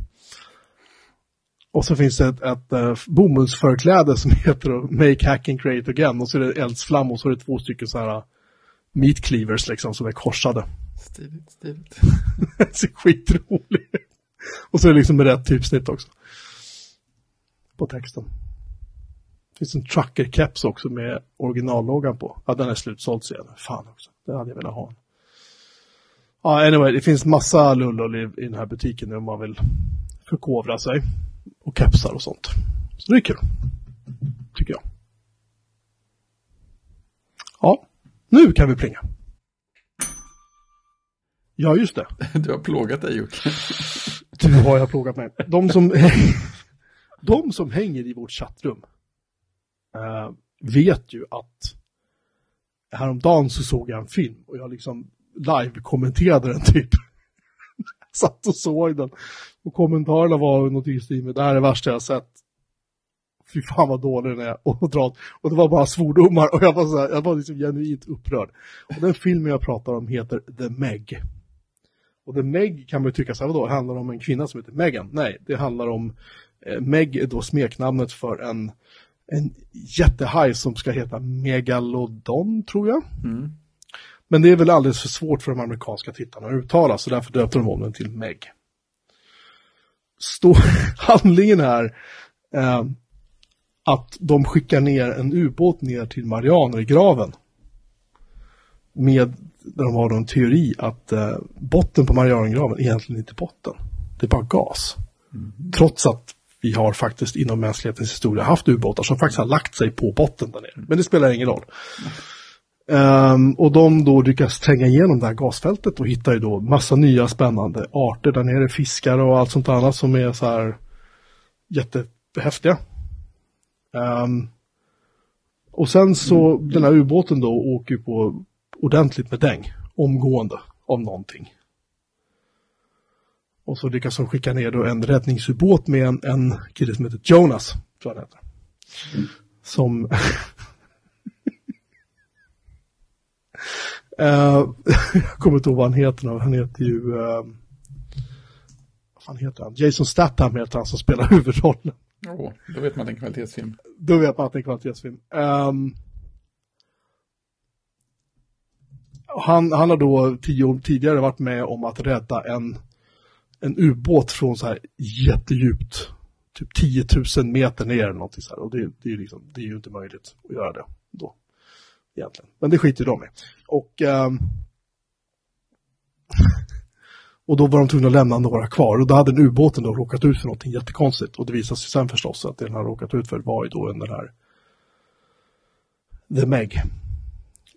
Och så finns det ett, ett, ett bomullsförkläde som heter Make Hacking Create Again. Och så är det eldsflam och så är det två stycken så här meat cleavers liksom som är korsade. Stiligt, stiligt. Det ser skitroligt. Och så är det liksom med rätt typsnitt också. På texten. Det finns en trucker-keps också med originalloggan på. Ja, den är slutsåld sen. Fan också. Den hade jag velat ha. Ja, anyway, det finns massa lullul i, i den här butiken nu om man vill förkovra sig. Och kepsar och sånt. Så det är kul. Tycker jag. Ja, nu kan vi plinga. Ja, just det. Du har plågat dig Jocke. Du har jag plågat mig. De som, de som hänger i vårt chattrum eh, vet ju att häromdagen så såg jag en film och jag liksom live-kommenterade den typ. Satt och såg den. Och kommentarerna var någonting i stil med det här är det värsta jag har sett. Fy fan vad dålig den är. Och, och det var bara svordomar och jag var, så här, jag var liksom genuint upprörd. Och den filmen jag pratar om heter The Meg. Och The Meg kan man ju tycka så här, vadå, handlar om en kvinna som heter Megan? Nej, det handlar om, eh, Meg är då smeknamnet för en, en jättehaj som ska heta Megalodon, tror jag. Mm. Men det är väl alldeles för svårt för de amerikanska tittarna att uttala, så därför döpte de om den till Meg. Stå, handlingen är eh, att de skickar ner en ubåt ner till Marianergraven. Med, där de har en teori att eh, botten på Marianergraven egentligen inte är botten. Det är bara gas. Trots att vi har faktiskt inom mänsklighetens historia haft ubåtar som faktiskt har lagt sig på botten där nere. Men det spelar ingen roll. Ehm, och de då lyckas tränga igenom det här gasfältet och hittar ju då massa nya spännande arter där nere, fiskar och allt sånt annat som är så här jättehäftiga. Ehm, och sen så, den här ubåten då åker på ordentligt med däng, omgående av någonting. Och så lyckas de skicka ner då en räddningsubåt med en, en kille som heter Jonas, tror jag han heter. Som Eh, jag kommer inte ihåg vad han heter nu. Han heter ju... Uh, vad fan heter han? Jason Statham heter han som spelar huvudrollen. Åh, då vet man att det är en kvalitetsfilm. Då vet man att det är en kvalitetsfilm. Um, han, han har då tio år tidigare varit med om att rädda en, en ubåt från så här jättedjupt. Typ 10 000 meter ner eller någonting så här. Och det, det, är liksom, det är ju inte möjligt att göra det då. Egentligen. Men det skiter de i. Och, um, och då var de tvungna att lämna några kvar. Och då hade den ubåten då råkat ut för någonting jättekonstigt. Och det visade sig sen förstås att det den har råkat ut för var ju då den här The Meg.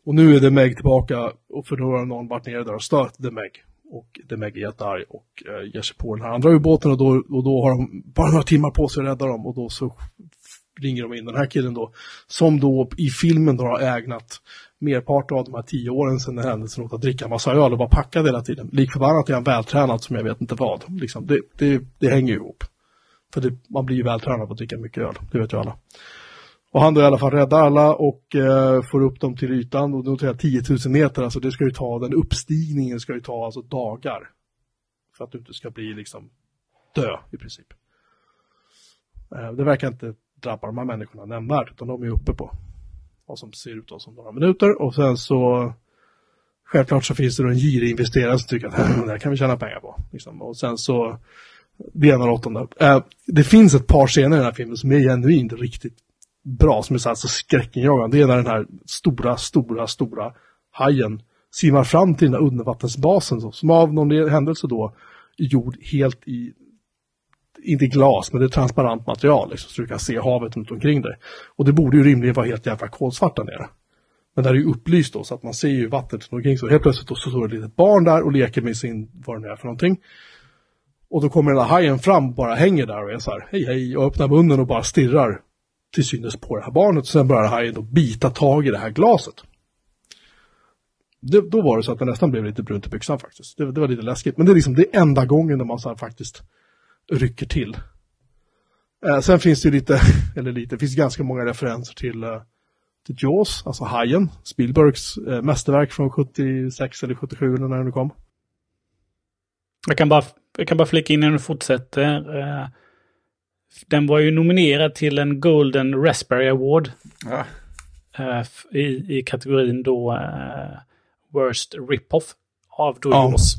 Och nu är The Meg tillbaka och för då har någon varit nere där och stört The Meg. Och The Meg är jättearg och eh, ger sig på den här andra ubåten och då, och då har de bara några timmar på sig att rädda dem och då så ringer de in den här killen då som då i filmen då har ägnat Merparten av de här tio åren sedan händelsen åt att dricka massa öl och vara packad hela tiden. Likförbannat är han vältränad som jag vet inte vad. Liksom, det, det, det hänger ju ihop. För det, man blir ju vältränad på att dricka mycket öl, det vet ju alla. Och han då i alla fall räddar alla och eh, får upp dem till ytan och då tror jag 10 000 meter, alltså det ska ju ta, den uppstigningen ska ju ta alltså dagar. För att du inte ska bli liksom dö i princip. Eh, det verkar inte drabbar de här människorna nämnvärt utan de är uppe på vad som ser ut som några minuter och sen så självklart så finns det då en girig investerare som tycker att det här kan vi tjäna pengar på. Liksom. Och sen så det ena och åttonde. Eh, det finns ett par scener i den här filmen som är genuint riktigt bra, som är så, alltså skräckinjagande. Det är när den här stora, stora, stora hajen simmar fram till den här undervattensbasen som av någon händelse då är gjord helt i inte glas, men det är transparent material liksom, så du kan se havet runt omkring dig. Och det borde ju rimligen vara helt jävla kolsvart där nere. Men där är ju upplyst då, så att man ser ju vattnet runt omkring. Så helt plötsligt då så står det ett litet barn där och leker med sin, vad det nu är för någonting. Och då kommer den där hajen fram och bara hänger där och är så här, hej hej, och öppnar munnen och bara stirrar till synes på det här barnet. Sen börjar hajen då bita tag i det här glaset. Det, då var det så att det nästan blev lite brunt i byxan faktiskt. Det, det var lite läskigt. Men det är liksom det enda gången när man så här faktiskt rycker till. Eh, sen finns det lite, eller lite, det finns ganska många referenser till, eh, till Jaws, alltså Hajen, Spielbergs eh, mästerverk från 76 eller 77 eller när den kom. Jag kan bara, jag kan bara flika in när du fortsätter. Eh, den var ju nominerad till en Golden Raspberry Award. Ja. Eh, i, I kategorin då eh, Worst Rip-Off av då Ja. Jaws.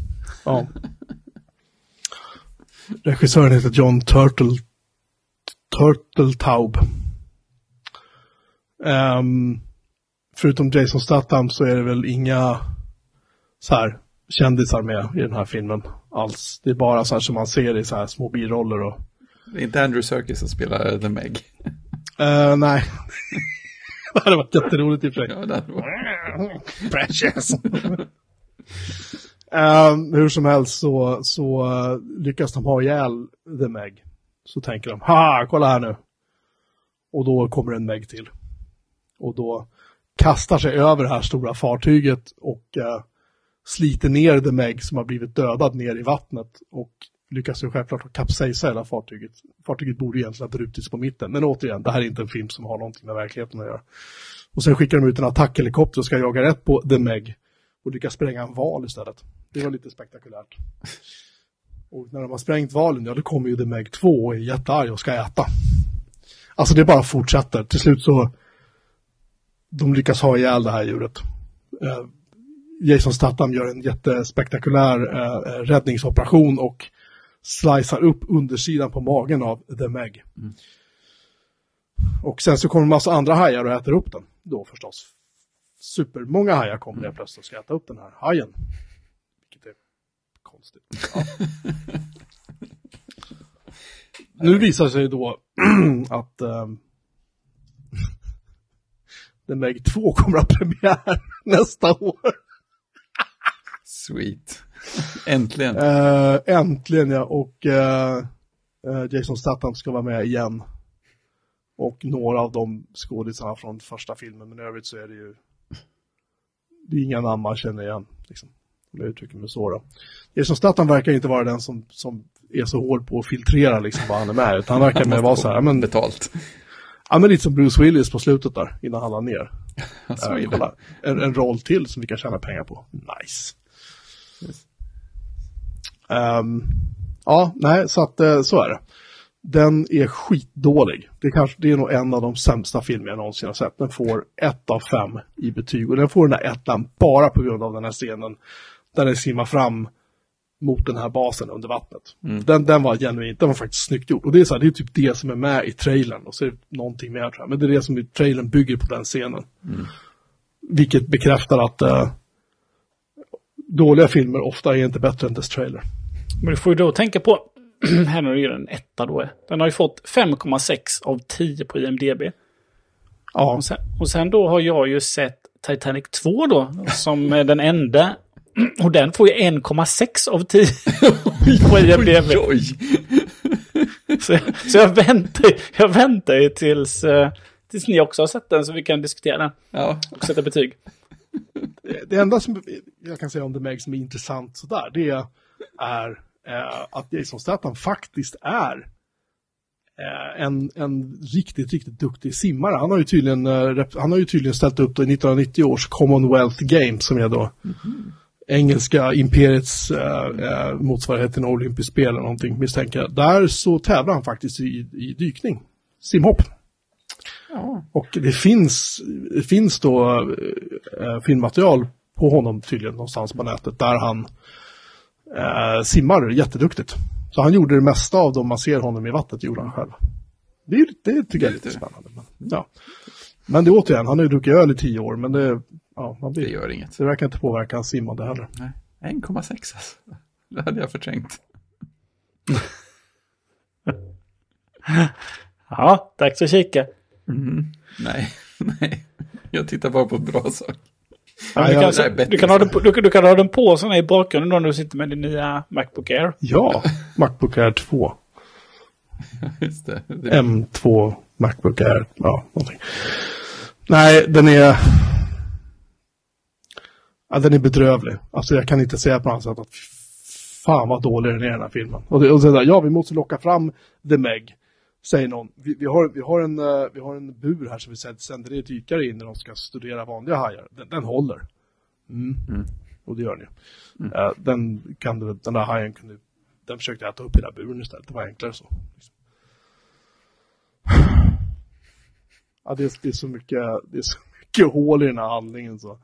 Ja. Regissören heter John Turtle, Turtletaub. Ehm, förutom Jason Statham så är det väl inga så här kändisar med i den här filmen alls. Det är bara så här som man ser i så här små biroller och Det är inte Andrew Serkis som spelar The Meg. Eh, nej. det hade varit jätteroligt i och för sig. Ja, det hade varit- Precious. Um, hur som helst så, så uh, lyckas de ha ihjäl The Meg. Så tänker de, ha kolla här nu. Och då kommer en Meg till. Och då kastar sig över det här stora fartyget och uh, sliter ner The Meg som har blivit dödad ner i vattnet. Och lyckas ju självklart kapsejsa hela fartyget. Fartyget borde egentligen ha brutits på mitten. Men återigen, det här är inte en film som har någonting med verkligheten att göra. Och sen skickar de ut en attackhelikopter och ska jaga rätt på The Meg. Och lyckas spränga en val istället. Det var lite spektakulärt. Och när de har sprängt valen, ja då kommer ju The Meg 2 och är jättearg och ska äta. Alltså det bara fortsätter. Till slut så de lyckas ha ihjäl det här djuret. Eh, Jason Statham gör en jättespektakulär eh, räddningsoperation och slicear upp undersidan på magen av The Meg. Och sen så kommer en massa andra hajar och äter upp den. Då förstås. Supermånga hajar kommer det plötsligt och ska äta upp den här hajen. Konstigt. Ja. nu visar sig då att um, The Meg 2 kommer att premiär nästa år. Sweet. Äntligen. Eh, äntligen ja, och eh, Jason Statham ska vara med igen. Och några av de skådisarna från första filmen, men i övrigt så är det ju det är inga namn man känner igen. Liksom, om jag uttrycker mig så då. Jason Statham verkar inte vara den som, som är så hård på att filtrera liksom vad han är med, utan han verkar med vara så här, men, Betalt. ja, men lite som Bruce Willis på slutet där, innan han la ner. Det. kolla, en, en roll till som vi kan tjäna pengar på. Nice. Ehm, ja, nej, så att eh, så är det. Den är skitdålig. Det, kanske, det är nog en av de sämsta filmer jag någonsin har sett. Den får ett av fem i betyg. Och den får den där ettan bara på grund av den här scenen. Där den simmar fram mot den här basen under vattnet. Den, den var genuint, den var faktiskt snyggt gjord. Och det är så här, det är typ det som är med i trailern. Och så är det någonting mer tror jag. Men det är det som i trailern bygger på den scenen. Vilket bekräftar att eh, dåliga filmer ofta är inte bättre än dess trailer. Men du får ju då tänka på, här när du ger en etta då. är. Den har ju fått 5,6 av 10 på IMDB. Ja, Och sen, och sen då har jag ju sett Titanic 2 då, som är den enda. Och den får ju 1,6 av 10 på IMDB. Oj, oj. Så, jag- så jag väntar, jag väntar ju tills, eh, tills ni också har sett den så vi kan diskutera den Ja, och sätta betyg. det enda som jag kan säga om The Meg som är intressant sådär, det är eh, att Jason Statham faktiskt är eh, en, en riktigt, riktigt duktig simmare. Han har ju tydligen, eh, han har ju tydligen ställt upp då i 1990 års Commonwealth Games som är då engelska imperiets eh, motsvarighet till olympisk spel eller någonting misstänker jag. Där så tävlar han faktiskt i, i dykning, simhopp. ja. Och det finns, det finns då eh, filmmaterial på honom tydligen någonstans på nätet där han eh, simmar jätteduktigt. Så han gjorde det mesta av dem man ser honom i vattnet gjorde han själv. Det, är, det tycker jag är lite spännande. Men, ja. men det återigen, han har ju druckit öl i tio år men det, ja, man det blir, gör inget. det verkar inte påverka hans simmande heller. Nej, 1,6 alltså. Det hade jag förträngt. Ja, dags att kika. Nej, nej. Jag tittar bara på bra sak. Ja, du, kan, det du, kan ha den på, du, kan- du kan ha den på sån här i bakgrunden då när du sitter med din nya Macbook Air. Ja, Macbook Air 2. Just det. det M2 Macbook Air, ja, någonting. Nej, den är... Ja, den är bedrövlig. Alltså jag kan inte säga på annat sätt att fan vad dålig den är den här filmen. Och, det, och så där, ja, vi måste locka fram The Meg, säger någon. Vi, vi, har, vi, har en, eh, vi har en bur här som vi sänder- ner dykare in när de ska studera vanliga hajar. Den, den håller. Mm. Och det gör ni. Eh, den, kan du, den där hajen kunde, den försökte äta upp hela buren istället. Det var enklare så. Ja, det, är, det, är så mycket, det är så mycket hål i den här handlingen så.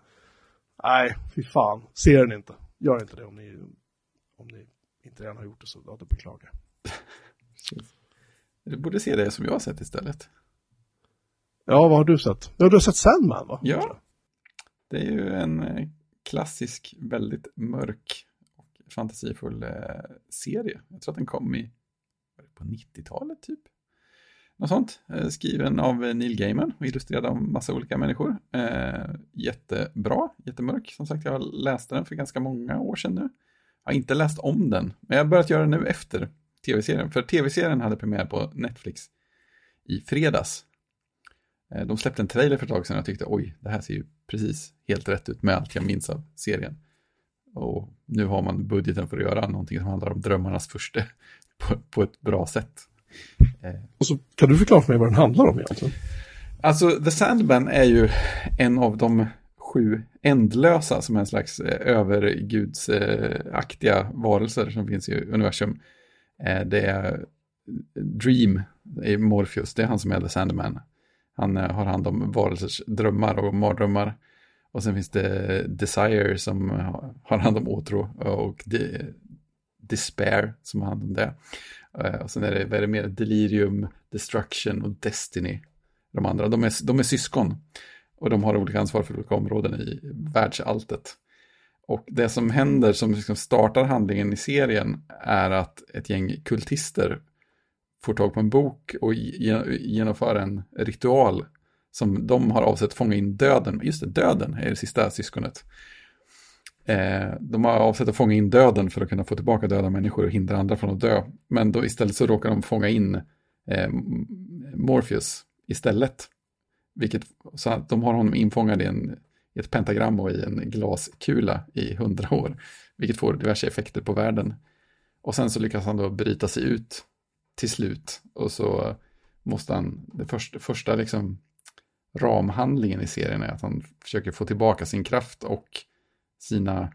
Nej, fy fan. Se den inte. Gör inte det om ni, om ni inte redan har gjort det så ja, det beklagar Du borde se det som jag har sett istället. Ja, vad har du sett? Ja, du har sett Sandman va? Ja. Det är ju en eh, klassisk, väldigt mörk och fantasifull eh, serie. Jag tror att den kom i på 90-talet typ. Något sånt. Eh, skriven av eh, Neil Gaiman och illustrerad av massa olika människor. Eh, jättebra, jättemörk. Som sagt, jag läste den för ganska många år sedan nu. Jag har inte läst om den, men jag har börjat göra det nu efter tv-serien. För tv-serien hade premiär på Netflix i fredags. De släppte en trailer för ett tag sedan och jag tyckte oj, det här ser ju precis helt rätt ut med allt jag minns av serien. Och nu har man budgeten för att göra någonting som handlar om drömmarnas första på, på ett bra sätt. Och så kan du förklara för mig vad den handlar om egentligen? Alltså, The Sandman är ju en av de sju ändlösa som är en slags eh, övergudsaktiga eh, varelser som finns i universum. Eh, det är Dream, det är Morpheus, det är han som är The Sandman. Han har hand om varelsers drömmar och mardrömmar. Och sen finns det Desire som har hand om åtrå och Despair som har hand om det. Eh, och sen är det, vad är det mer, Delirium, Destruction och Destiny. De andra, de är, de är syskon. Och de har olika ansvar för olika områden i världsalltet. Och det som händer, som liksom startar handlingen i serien, är att ett gäng kultister får tag på en bok och genomför en ritual som de har avsett fånga in döden. Just det, döden är det sista syskonet. Eh, de har avsett att fånga in döden för att kunna få tillbaka döda människor och hindra andra från att dö. Men då istället så råkar de fånga in eh, Morpheus istället. Vilket, så att de har honom infångad i, en, i ett pentagram och i en glaskula i hundra år. Vilket får diverse effekter på världen. Och sen så lyckas han då bryta sig ut till slut. Och så måste han, det första, första liksom ramhandlingen i serien är att han försöker få tillbaka sin kraft och sina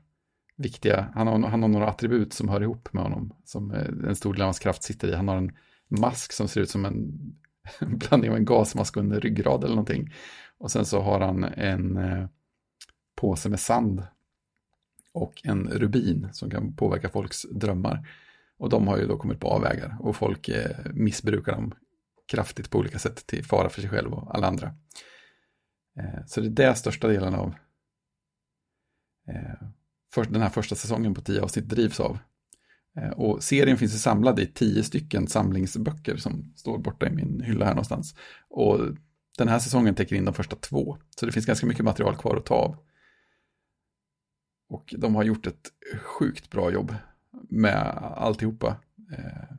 viktiga, han har, han har några attribut som hör ihop med honom, som eh, en stor del av hans kraft sitter i. Han har en mask som ser ut som en blandning av en gasmask och en ryggrad eller någonting. Och sen så har han en eh, påse med sand och en rubin som kan påverka folks drömmar. Och de har ju då kommit på avvägar och folk eh, missbrukar dem kraftigt på olika sätt till fara för sig själv och alla andra. Så det är det största delen av Eh, för, den här första säsongen på tio avsnitt drivs av. Eh, och serien finns ju samlad i tio stycken samlingsböcker som står borta i min hylla här någonstans. Och den här säsongen täcker in de första två, så det finns ganska mycket material kvar att ta av. Och de har gjort ett sjukt bra jobb med alltihopa. Eh,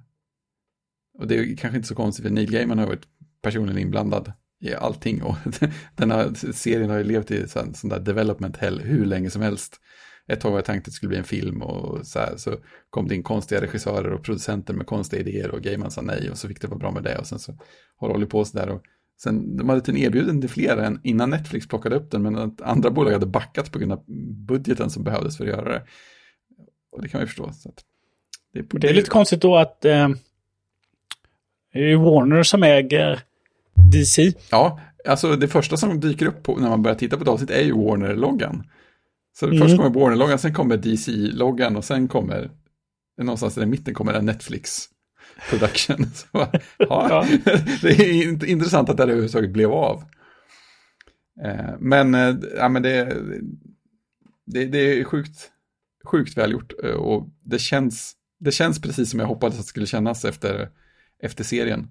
och det är kanske inte så konstigt, för Neil Gaiman har varit personligen inblandad i allting. Och den här serien har ju levt i sån, sån där development hell hur länge som helst. Ett tag var jag tänkt att det skulle bli en film och så här, så kom det in konstiga regissörer och producenter med konstiga idéer och Gaiman sa nej och så fick det vara bra med det och sen så har det hållit på så där och sen de hade tydligen erbjuden till flera än innan Netflix plockade upp den men att andra bolag hade backat på grund av budgeten som behövdes för att göra det. Och det kan man ju förstå. Så det, är, det är lite konstigt då att eh, det är Warner som äger DC. Ja, alltså det första som dyker upp på, när man börjar titta på ett avsnitt är ju Warner-loggan. Så mm. först kommer Warner-loggan, sen kommer DC-loggan och sen kommer, någonstans i mitten kommer en Netflix production. Så, ja, ja. det är intressant att det överhuvudtaget blev av. Eh, men, eh, ja, men det, det, det är sjukt, sjukt välgjort eh, och det känns, det känns precis som jag hoppades att det skulle kännas efter, efter serien.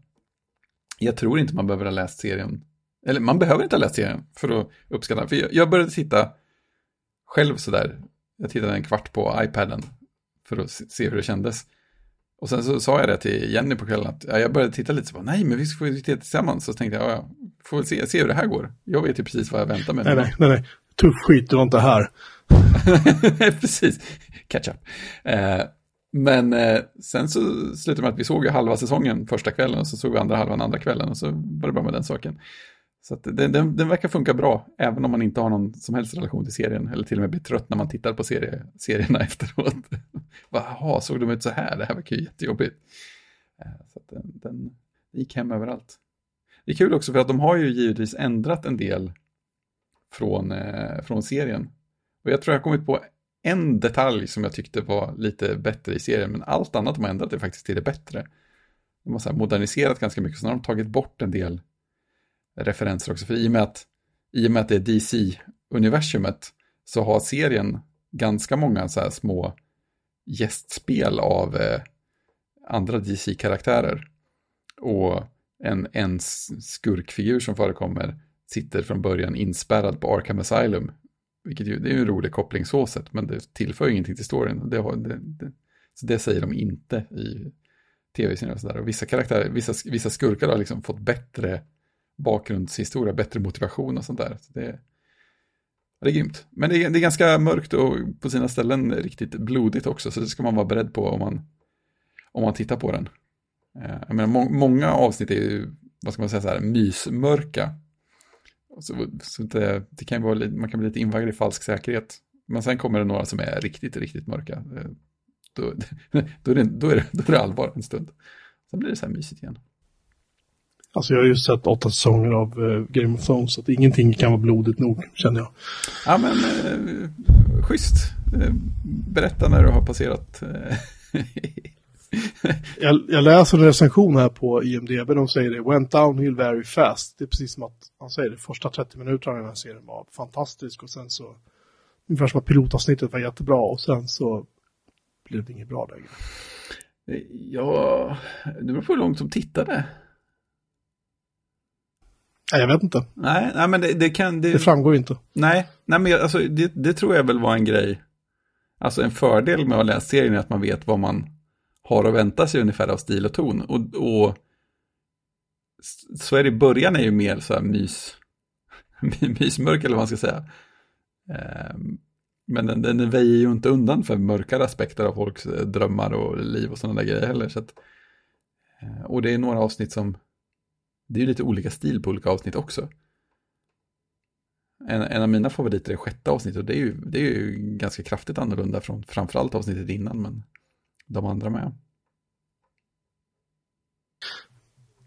Jag tror inte man behöver ha läst serien. Eller man behöver inte ha läst serien för att uppskatta För jag började titta själv sådär. Jag tittade en kvart på iPaden för att se hur det kändes. Och sen så sa jag det till Jenny på kvällen att ja, jag började titta lite så bara, nej men vi får titta tillsammans. Så tänkte jag, ja, får väl se, se hur det här går. Jag vet ju precis vad jag väntar mig. Nej, nej, nej, nej. tuff skit, det var inte här. precis, catch up. Eh, men eh, sen så slutade med att vi såg halva säsongen första kvällen och så såg vi andra halvan andra kvällen och så var det bra med den saken. Så att den, den, den, verkar funka bra, även om man inte har någon som helst relation till serien, eller till och med blir trött när man tittar på serie, serierna efteråt. Jaha, såg de ut så här? Det här verkar ju jättejobbigt. Eh, så att den, den gick hem överallt. Det är kul också för att de har ju givetvis ändrat en del från, eh, från serien. Och jag tror jag har kommit på en detalj som jag tyckte var lite bättre i serien, men allt annat de har ändrat det faktiskt till det bättre. De har så moderniserat ganska mycket, så har de tagit bort en del referenser också, för i och med att, i och med att det är DC-universumet så har serien ganska många så här små gästspel av eh, andra DC-karaktärer. Och en, en skurkfigur som förekommer sitter från början inspärrad på Arkham Asylum. Vilket ju, det är ju en rolig koppling så sett, men det tillför ingenting till storyn. Det, det, det, så det säger de inte i tv-serien och sådär. Och vissa karaktärer, vissa, vissa skurkar har liksom fått bättre bakgrundshistoria, bättre motivation och sånt där. Så det, det är grymt. Men det är, det är ganska mörkt och på sina ställen riktigt blodigt också, så det ska man vara beredd på om man, om man tittar på den. Eh, jag menar, må, många avsnitt är ju, vad ska man säga, så här, mysmörka. Så, så det, det kan vara, man kan bli lite invaggad i falsk säkerhet. Men sen kommer det några som är riktigt, riktigt mörka. Eh, då, då, är, det, då, är, det, då är det allvar en stund. Sen blir det så här mysigt igen. Alltså jag har ju sett åtta säsonger av uh, Game of Thrones, så att ingenting kan vara blodigt nog, känner jag. Ja, men uh, schysst. Uh, berätta när du har passerat. jag, jag, läser en recension här på IMDB, de säger det, went downhill very fast. Det är precis som att han säger det, första 30 minuterna i den här serien var fantastisk och sen så, ungefär som att pilotavsnittet var jättebra och sen så blev det inget bra längre. Ja, det beror på hur långt som tittade. Nej, jag vet inte. Nej, nej men det, det kan... Det, det framgår inte. Nej, nej men jag, alltså, det, det, tror jag väl var en grej. Alltså en fördel med att läsa serien är att man vet vad man har att vänta sig ungefär av stil och ton. Och, och så är det i början är ju mer så här mys, mysmörk eller vad man ska säga. Ehm, men den, den väjer ju inte undan för mörkare aspekter av folks eh, drömmar och liv och sådana där grejer heller. Så att, eh, och det är några avsnitt som det är ju lite olika stil på olika avsnitt också. En, en av mina favoriter är sjätte avsnittet och det är, ju, det är ju ganska kraftigt annorlunda från framförallt avsnittet innan, men de andra med.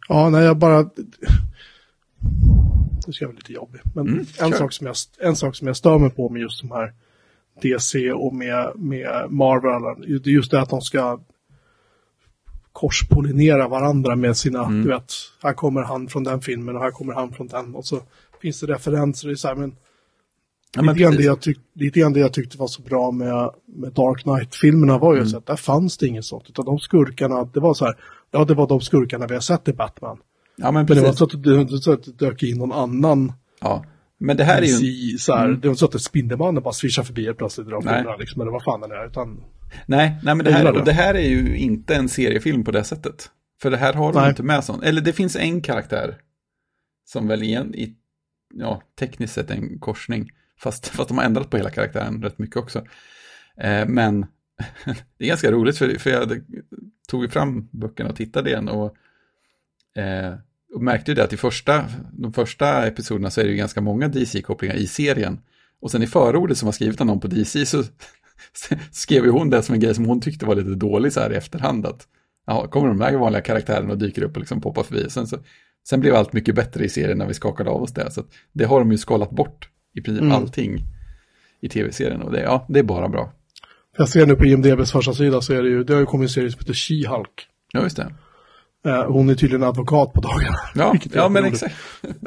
Ja, nej, jag bara... Nu ska jag vara lite jobbig, men mm, en, sak som jag, en sak som jag stör mig på med just de här DC och med, med Marvel, det är just det att de ska korspollinera varandra med sina, mm. du vet, här kommer han från den filmen och här kommer han från den och så finns det referenser i så här, men Ja, lite, grann det jag tyck, lite grann det jag tyckte var så bra med, med Dark Knight-filmerna var ju mm. så att där fanns det inget sånt. Utan de skurkarna, det var så här, ja det var de skurkarna vi har sett i Batman. Ja, men, men det var så att det, så att det dök in någon annan. Ja, men det här är ju... Så här, mm. Det var så att Spindelmannen bara swishar förbi helt plötsligt de filmerna, liksom, eller vad fan den är. Utan Nej, nej men det här, och det här är ju inte en seriefilm på det sättet. För det här har de inte med sånt. Eller det finns en karaktär som väl igen, i, ja, tekniskt sett en korsning. Fast, fast de har ändrat på hela karaktären rätt mycket också. Eh, men det är ganska roligt för, för jag tog fram böckerna och tittade igen och, eh, och märkte ju det att i första, de första episoderna så är det ju ganska många DC-kopplingar i serien. Och sen i förordet som var skrivet av någon på DC så skrev ju hon det som en grej som hon tyckte var lite dålig så här i efterhand. Att, ja, kommer de här vanliga karaktärerna och dyker upp och liksom poppar förbi. Sen, så, sen blev allt mycket bättre i serien när vi skakade av oss det. Så det har de ju skalat bort i princip mm. allting i tv-serien. Och det, ja, det är bara bra. Jag ser nu på IMDBs första sida så är det ju, det har ju kommit en serie som heter She-Hulk. Ja, just det. Uh, hon är tydligen advokat på dagarna. Ja, ja men exakt.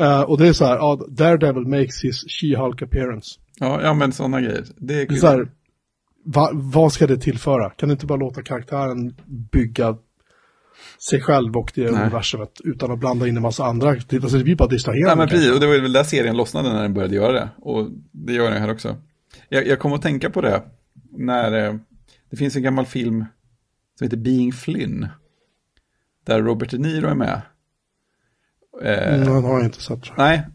Uh, och det är så här, uh, Daredevil makes his She-Hulk appearance. Ja, ja men sådana grejer. Det är, det är så här, va, vad ska det tillföra? Kan du inte bara låta karaktären bygga sig själv och det universumet utan att blanda in en massa andra. Alltså det blir bara distraherande. Nej men precis, och det var väl där serien lossnade när den började göra det. Och det gör den här också. Jag, jag kom att tänka på det när eh, det finns en gammal film som heter Being Flynn. Där Robert De Niro är med. Eh, mm, den har jag inte sett. Nej,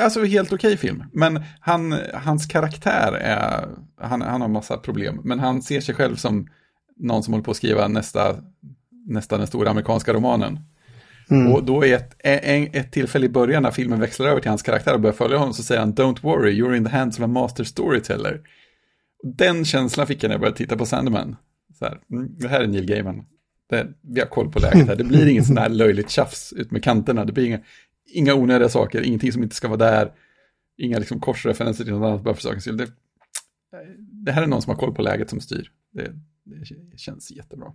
Alltså helt okej okay film. Men han, hans karaktär är, han, han har massa problem. Men han ser sig själv som någon som håller på att skriva nästa, nästa den stora amerikanska romanen. Mm. Och då är ett, ett, ett tillfälle i början när filmen växlar över till hans karaktär och börjar följa honom så säger han Don't worry, you're in the hands of a master storyteller. Den känslan fick jag när jag började titta på Sandman. Så här, mm, det här är Neil Gaiman. Det, vi har koll på läget här. Det blir inget sån här löjligt tjafs ut med kanterna. Det blir inga, inga onödiga saker, ingenting som inte ska vara där. Inga liksom korsreferenser till något annat bara för sakens skull. Det, det här är någon som har koll på läget som styr. Det, det känns jättebra.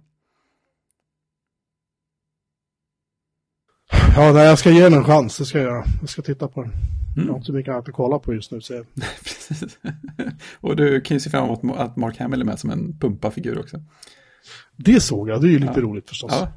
Ja, nej, jag ska ge den en chans. Det ska jag göra. Jag ska titta på den. Mm. Jag har inte så mycket annat att kolla på just nu. Så Precis. Och du kan ju se fram emot att Mark Hamill är med som en pumpa-figur också. Det såg jag. Det är ju lite ja. roligt förstås. Ja.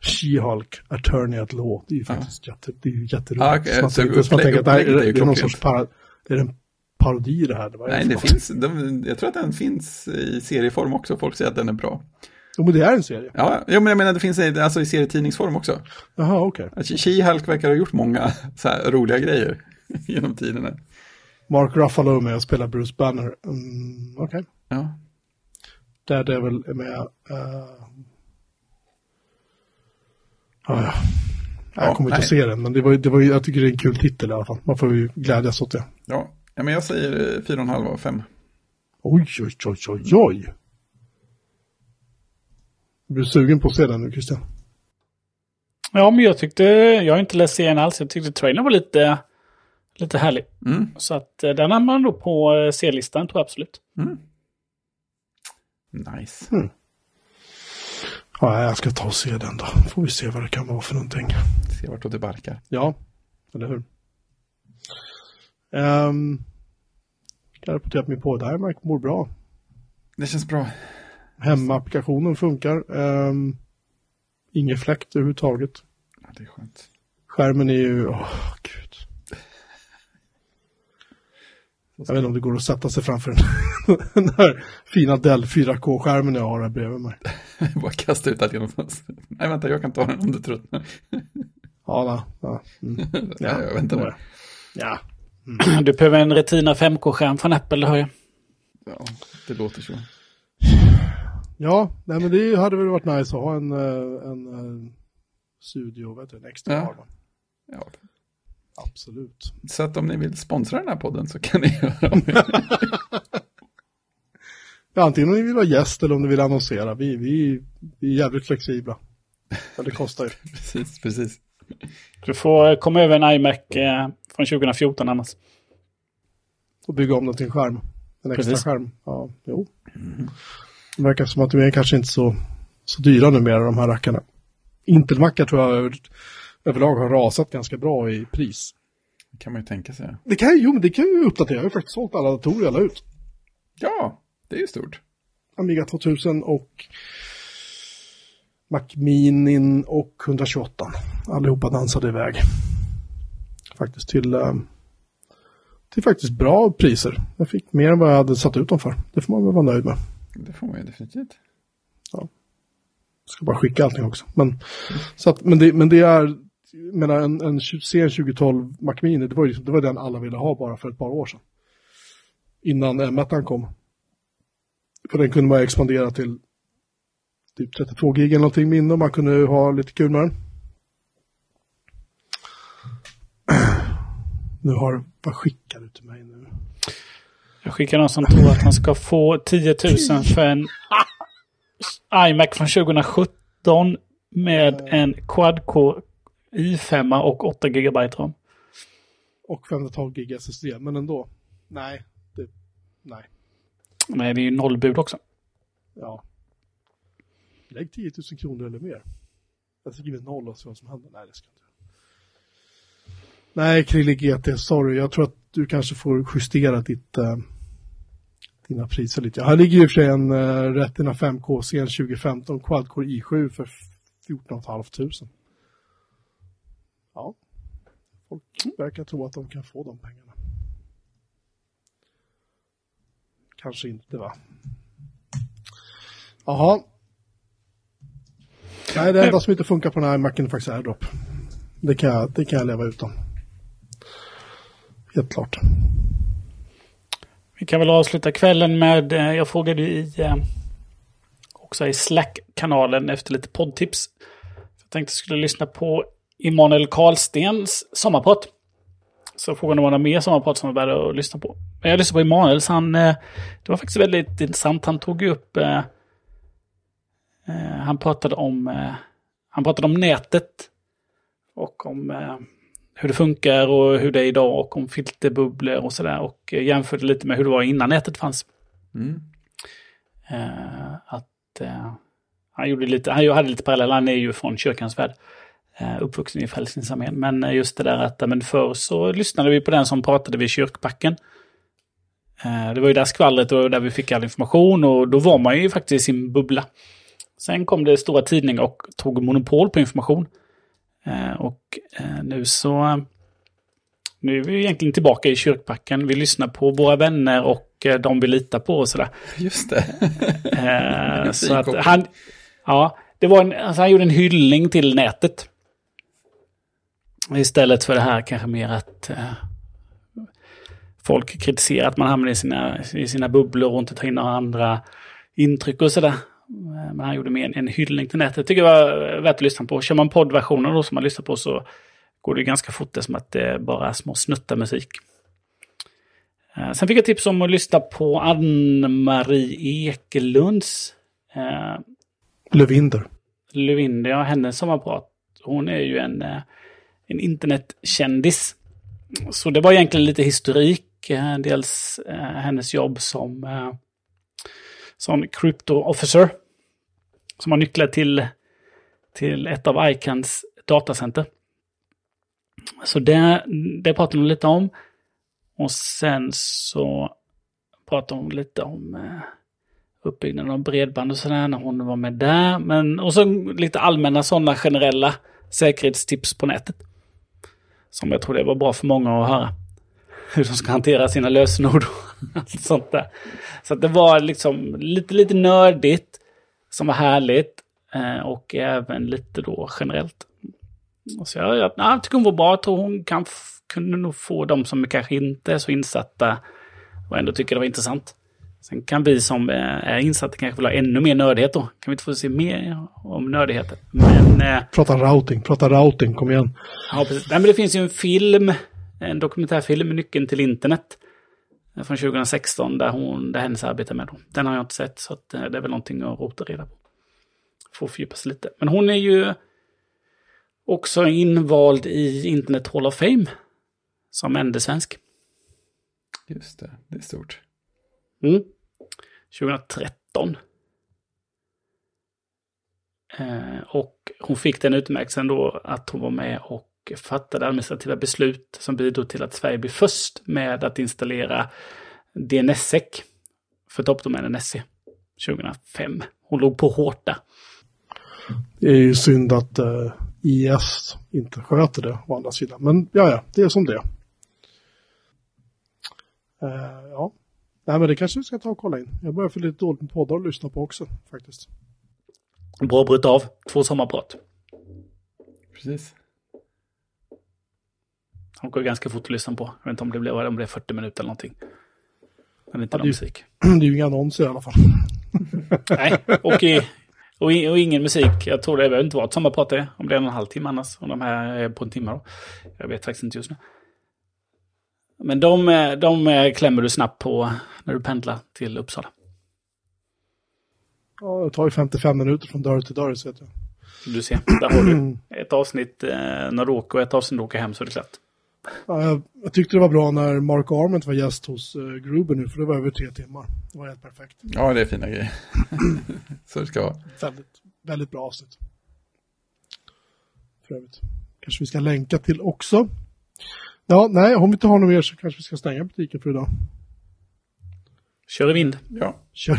She-Hulk, Attorney at Law. Det är ju faktiskt ja. jätte, det är jätteroligt. Ja, okay. man, så tänker, så man tänker att det, här, är, det är någon sorts para, är det en parodi det här? Det Nej, det finns, de, jag tror att den finns i serieform också. Folk säger att den är bra. Jo, men det är en serie. Ja, ja men jag menar det finns alltså i serietidningsform också. Jaha, okej. Okay. She-Hulk verkar ha gjort många så här roliga grejer genom tiderna. Mark Ruffalo med och spelar Bruce Banner. Mm, okej. Okay. Ja. Daredevil är med. Uh... Ah, ja. Jag kommer inte att se den, men det var, det var, jag tycker det är en kul titel i alla fall. Man får ju glädjas åt det. Ja, ja men jag säger 4,5 av 5. Oj, oj, oj, oj, oj. Är du sugen på att se den nu, Christian? Ja, men jag tyckte, jag har inte läst serien alls, jag tyckte trailern var lite, lite härlig. Mm. Så att eh, den har man då på eh, C-listan, tror jag absolut. Mm. Nice. Mm. Ja, jag ska ta och se den då. Får vi se vad det kan vara för någonting. Se vart det barkar. Ja, eller hur. Um, jag rapportera att min podd iMac mår bra. Det känns bra. Hemmaapplikationen funkar. Um, ingen fläkt överhuvudtaget. Ja, det är skönt. Skärmen är ju, åh oh, gud. Jag vet inte om det går att sätta sig framför den, den här fina Dell 4K-skärmen jag har här bredvid mig. Bara kasta ut allt genom fönstret. Nej, vänta, jag kan ta den om du tröttnar. ja, ja. Mm. ja, jag väntar nu. Ja. Mm. Du behöver en Retina 5K-skärm från Apple, det hör jag. Ja, det låter så. Ja, nej men det hade väl varit nice att ha en, eh, en, en eh, studio, vet du, en extra ja. ja. Absolut. Så att om ni vill sponsra den här podden så kan ni göra det. ja, antingen om ni vill vara gäst eller om ni vill annonsera. Vi, vi, vi är jävligt flexibla. Men det kostar ju. precis, precis. Du får komma över en iMac eh, från 2014 annars. Och bygga om den till en skärm. En extra precis. skärm. Ja, jo. Mm. Det verkar som att de är kanske inte så, så dyra numera, de här rackarna. Intelmackar tror jag överlag har rasat ganska bra i pris. Det kan man ju tänka sig. Det kan, jo, men det kan ju uppdatera. Jag har faktiskt sålt alla datorer jag la ut. Ja, det är ju stort. Amiga 2000 och Mac Mini och 128. Allihopa dansade iväg. Faktiskt till, eh, till faktiskt bra priser. Jag fick mer än vad jag hade satt ut dem för. Det får man väl vara nöjd med. Det får man ju definitivt. Ja. Jag ska bara skicka allting också. Men, så att, men, det, men det är, menar en, en sen 2012 Mac Mini, det var, ju, liksom, det var den alla ville ha bara för ett par år sedan. Innan M1 kom. För den kunde man expandera till typ 32 gig eller någonting minne och man kunde ha lite kul med den. Nu har, vad skickar du till mig nu? Jag skickar någon som tror att han ska få 10 000 för en iMac från 2017 med en quad-core i5 och 8 GB ram. Och 512 GB SSD, men ändå. Nej, det, nej. Nej, det är ju nollbud också. Ja. Lägg 10 000 kronor eller mer. Jag skriver noll och så vad som händer. Nej, det ska inte. Nej, Krille GT, sorry. Jag tror att du kanske får justera ditt, uh, dina priser lite. Här ligger ju för sig en uh, Retina 5K sen 2015 Quadcore i7 för 14 500. Ja, folk verkar tro att de kan få de pengarna. Kanske inte va? Jaha. Nej, det enda som inte funkar på den här macken är faktiskt AirDrop. Det kan jag, det kan jag leva utan. Helt klart. Vi kan väl avsluta kvällen med, eh, jag frågade i, eh, också i Slack-kanalen efter lite poddtips. Jag tänkte jag skulle lyssna på Immanuel Karlstens sommarprat. Så frågan om det var mer sommarprat som var värda att lyssna på. Men jag lyssnade på Immanuels, han, eh, det var faktiskt väldigt intressant. Han tog upp, han pratade om, han pratade om nätet. Och om hur det funkar och hur det är idag och om filterbubblor och sådär. Och eh, jämförde lite med hur det var innan nätet fanns. Mm. Eh, att eh, han gjorde lite, han hade lite paralleller, han är ju från kyrkans värld. Eh, uppvuxen i Frälsningsarmén. Men just det där att, men förr så lyssnade vi på den som pratade vid kyrkbacken. Det var ju där skvallret och där vi fick all information och då var man ju faktiskt i sin bubbla. Sen kom det stora tidningar och tog monopol på information. Eh, och eh, nu så... Nu är vi egentligen tillbaka i kyrkbacken. Vi lyssnar på våra vänner och eh, de vi litar på och sådär. Just det. Så att han... Ja, det var en, alltså han gjorde en hyllning till nätet. Istället för det här kanske mer att eh, folk kritiserar att man hamnar i sina, i sina bubblor och inte tar in några andra intryck och sådär. Eh, Men han gjorde mer en, en hyllning till nätet. Jag tycker det var värt att lyssna på. Kör man poddversionen då som man lyssnar på så går det ganska fort. Det är som att det är bara små snuttar musik. Eh, Sen fick jag tips om att lyssna på Ann-Marie Ekelunds eh, Lövinder. Lövinder, ja, hennes sommarprat. Hon är ju en, eh, en internetkändis. Så det var egentligen lite historik. eh, Dels eh, hennes jobb som, eh, Sån crypto officer. Som har nycklar till, till ett av ICANs datacenter. Så det, det pratade hon lite om. Och sen så pratade hon lite om eh, uppbyggnaden av bredband och sådär när hon var med där. Men, och så lite allmänna sådana generella säkerhetstips på nätet. Som jag tror det var bra för många att höra. Hur de ska hantera sina lösenord och allt sånt där. Så det var liksom lite, lite nördigt som var härligt. eh, Och även lite då generellt. Och så jag, jag, jag tycker hon var bra. Jag tror hon kan, kunde nog få de som kanske inte är så insatta och ändå tycker det var intressant. Sen kan vi som eh, är insatta kanske vill ha ännu mer nördighet då. Kan vi inte få se mer om nördigheter? Men, eh, Prata routing, prata routing, kom igen. ja, precis. Nej, men det finns ju en film, en dokumentärfilm, Nyckeln till internet. Från 2016 där, hon, där hennes arbete med. Då. Den har jag inte sett så eh, det är väl någonting att rota reda på. Får fördjupa sig lite. Men hon är ju också invald i Internet Hall of Fame. Som enda svensk. Just det, det är stort. Mm. 2013. Eh, och hon fick den utmärkelsen då att hon var med och fattade administrativa beslut som bidrog till att Sverige blev först med att installera DNSSEC för toppdomänen SE 2005. Hon låg på hårt där. Det är ju synd att eh, IS inte sköter det å andra sidan. Men ja, ja, det är som det. Eh, ja, Nej, men det kanske vi ska ta och kolla in. Jag börjar få lite dåligt med poddar att lyssna på också faktiskt. Bra brutit av. Två sommarprat. Precis. Han går ganska fort att lyssna på. Jag vet inte om det blev, om det blev 40 minuter eller någonting. Men inte Ja, någon det- musik. Det är ju inga annonser i alla fall. Nej, och, i, och, i, och ingen musik. Jag tror det behöver inte vara ett sommarprat. Om det är en en halv timme annars. Om de här är på en timme då. Jag vet faktiskt inte just nu. Men de, de klämmer du snabbt på när du pendlar till Uppsala. Ja, det tar ju 55 minuter från dörr till dörr så vet jag. Du ser, där har du ett avsnitt eh, när du åker och ett avsnitt när du åker hem så är det klart. Ja, jag, jag tyckte det var bra när Mark Arment var gäst hos uh, Gruber nu, för det var över tre timmar. Det var helt perfekt. Ja, det är fina grejer. Så det ska vara. Väldigt, väldigt bra avsnitt. För övrigt. Kanske vi ska länka till också. Ja, nej, om vi inte har något mer så kanske vi ska stänga butiken för idag. Kör i vind. Ja, Kör.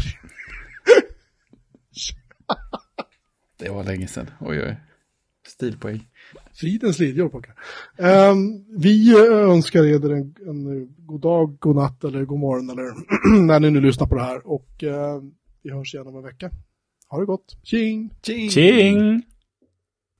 det var länge sedan. Oj, oj. Stilpoäng. Fridens lidjor pojkar. Um, vi eh, önskar er en, en god dag, god natt eller god morgon eller när ni nu lyssnar på det här. Och eh, vi hörs igen om en vecka. Ha det gott. Tjing! Tjing! Tjing!